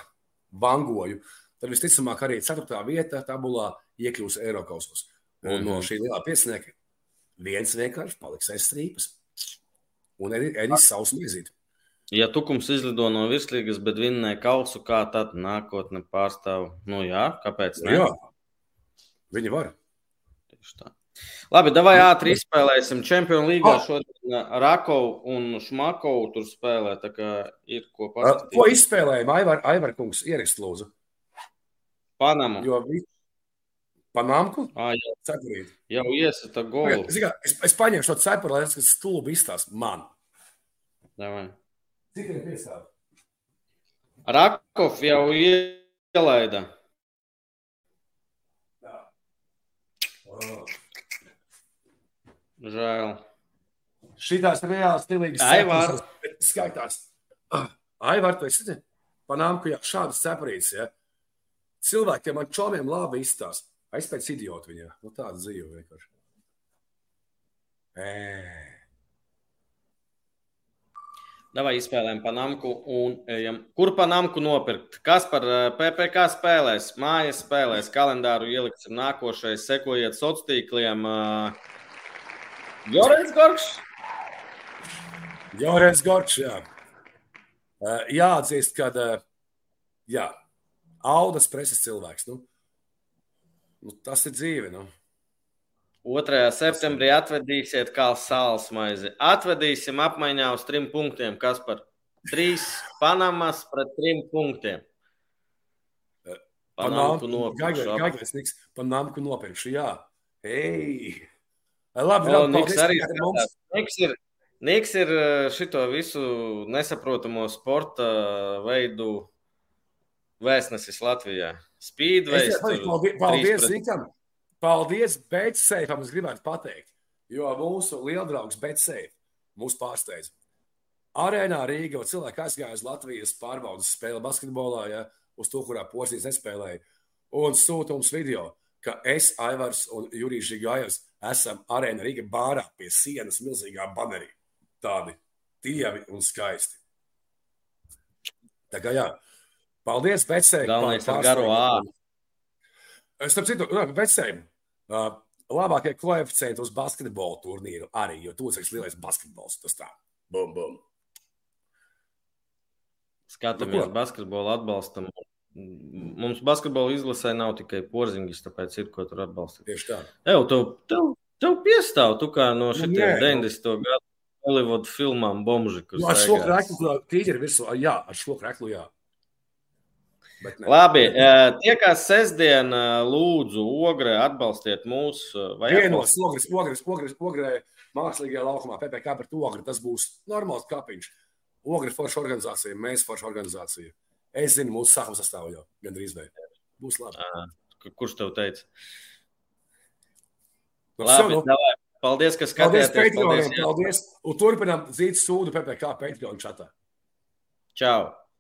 vangoju. Tad visticamāk arī 4. vieta tabulā iekļūs Eiropausos. Un mm -hmm. no šī lielā piecinieka viens vienkārši paliks aiz strīpas. Un Edis savus nezīt. Ja Tukums izlido no virslīgas, bet vinnē kausu, kā tad nākotne pārstāv? Nu jā, kāpēc ne? Jā, viņi var. Tieši tā. Labi, davai ātri izspēlēsim. Čempionu līgā oh. šodien Rakovu un Šmakovu tur spēlē. Tā kā ir ko pastāstīt. Ko izspēlējām? Aivar, Aivar kungs, ierakst lūdzu. Panamu. Jo vi... Panamku? Ā, jau. Cepurīt. Jau iesata golu. Es, es, es paņemšu šo cepuru, lai tas stulbi izstāst man. Davai. Cik ir piesādi? Rakov jau ielaida. Jā. Oh. Žēl. Šitās reāli stilīgas Aivar. skaitās. Aivar, tu esi panām, ka jā, šādas cepurītes, ja? Cilvēkiem man čomiem labi izstāst. Es pēc idiotu viņā. Nu tāda dzīve vienkārši. Davai izspēlējam Panamku un ejam. Kur Panamku nopirkt? Kas par PPK spēlēs? Mājas spēlēs, kalendāru ieliksim nākošais, sekojiet sociāliem tīkliem. Uh, Jorens Gorčs. Jorens Gorčs, jā. Jāatzīst, ka jā, Audas preses cilvēks. Nu, nu, tas ir dzīve. Nu. 2. septembrī atvedīsiet kā sāls maizi. Atvedīsim apmaiņā uz trim punktiem. Kas par trīs Panamas pret trim punktiem? Panamku nopirkšu. Panamku nopirkšu, jā. Ei! Labi, o, Niks arī mums... Niks ir, Niks ir šito visu nesaprotamo sporta veidu vēstnesis Latvijā. Speedways. Paldies, paldies Nikam. Paldies, Betsēfam, es gribētu pateikt, jo mūsu lieldraugs Betsēf mūs pārsteidz. Arēnā Rīgā cilvēki aizgāja uz Latvijas pārbaudas spēli basketbolā, ja, uz to, kurā posīs nespēlēja, un sūta mums video, ka es, Aivars un Jurijs Žigājevs esam arēna Rīga bārā pie sienas milzīgā banerī. Tādi tievi un skaisti. Tā kā jā, paldies, Becēji. Galvenais ir garo ā. Starp citu, Becēji, uh, labākie koeficienti uz basketbolu turnīru arī, jo tu esi lielais basketbols. Tas tā, bum, bum. Skatāmies nu, basketbolu atbalstam. Mums basketbola izlasē nav tikai porziņš, tāpēc ir ko tur atbalstīt. Tieši tā. Ew, tev, tev, tev piestāv, tu kā no šitiem nu, 90. gadu Holivudu filmām bomži, kurš ar šo kreklu, tīģeri virsū, jā, ar šo kreklu, jā. Labi, tiekās sestdien, lūdzu, ogre, atbalstiet mūs. Vienos ogres, ogres, ogres, ogre mākslīgajā laukumā, PPK par to ogri, tas būs normāls kapiņš. Ogre forša organizācija, mēs forša organizācija. Es zinu, mūsu sākuma sastāvā jau gandrīz vai. Būs labi. À, kurš tev teica? No, labi, no. Paldies, ka skatījāties. Paldies, Patreoniem, paldies. Un turpinām dzīt sūdu PPK Patreon čatā. Čau!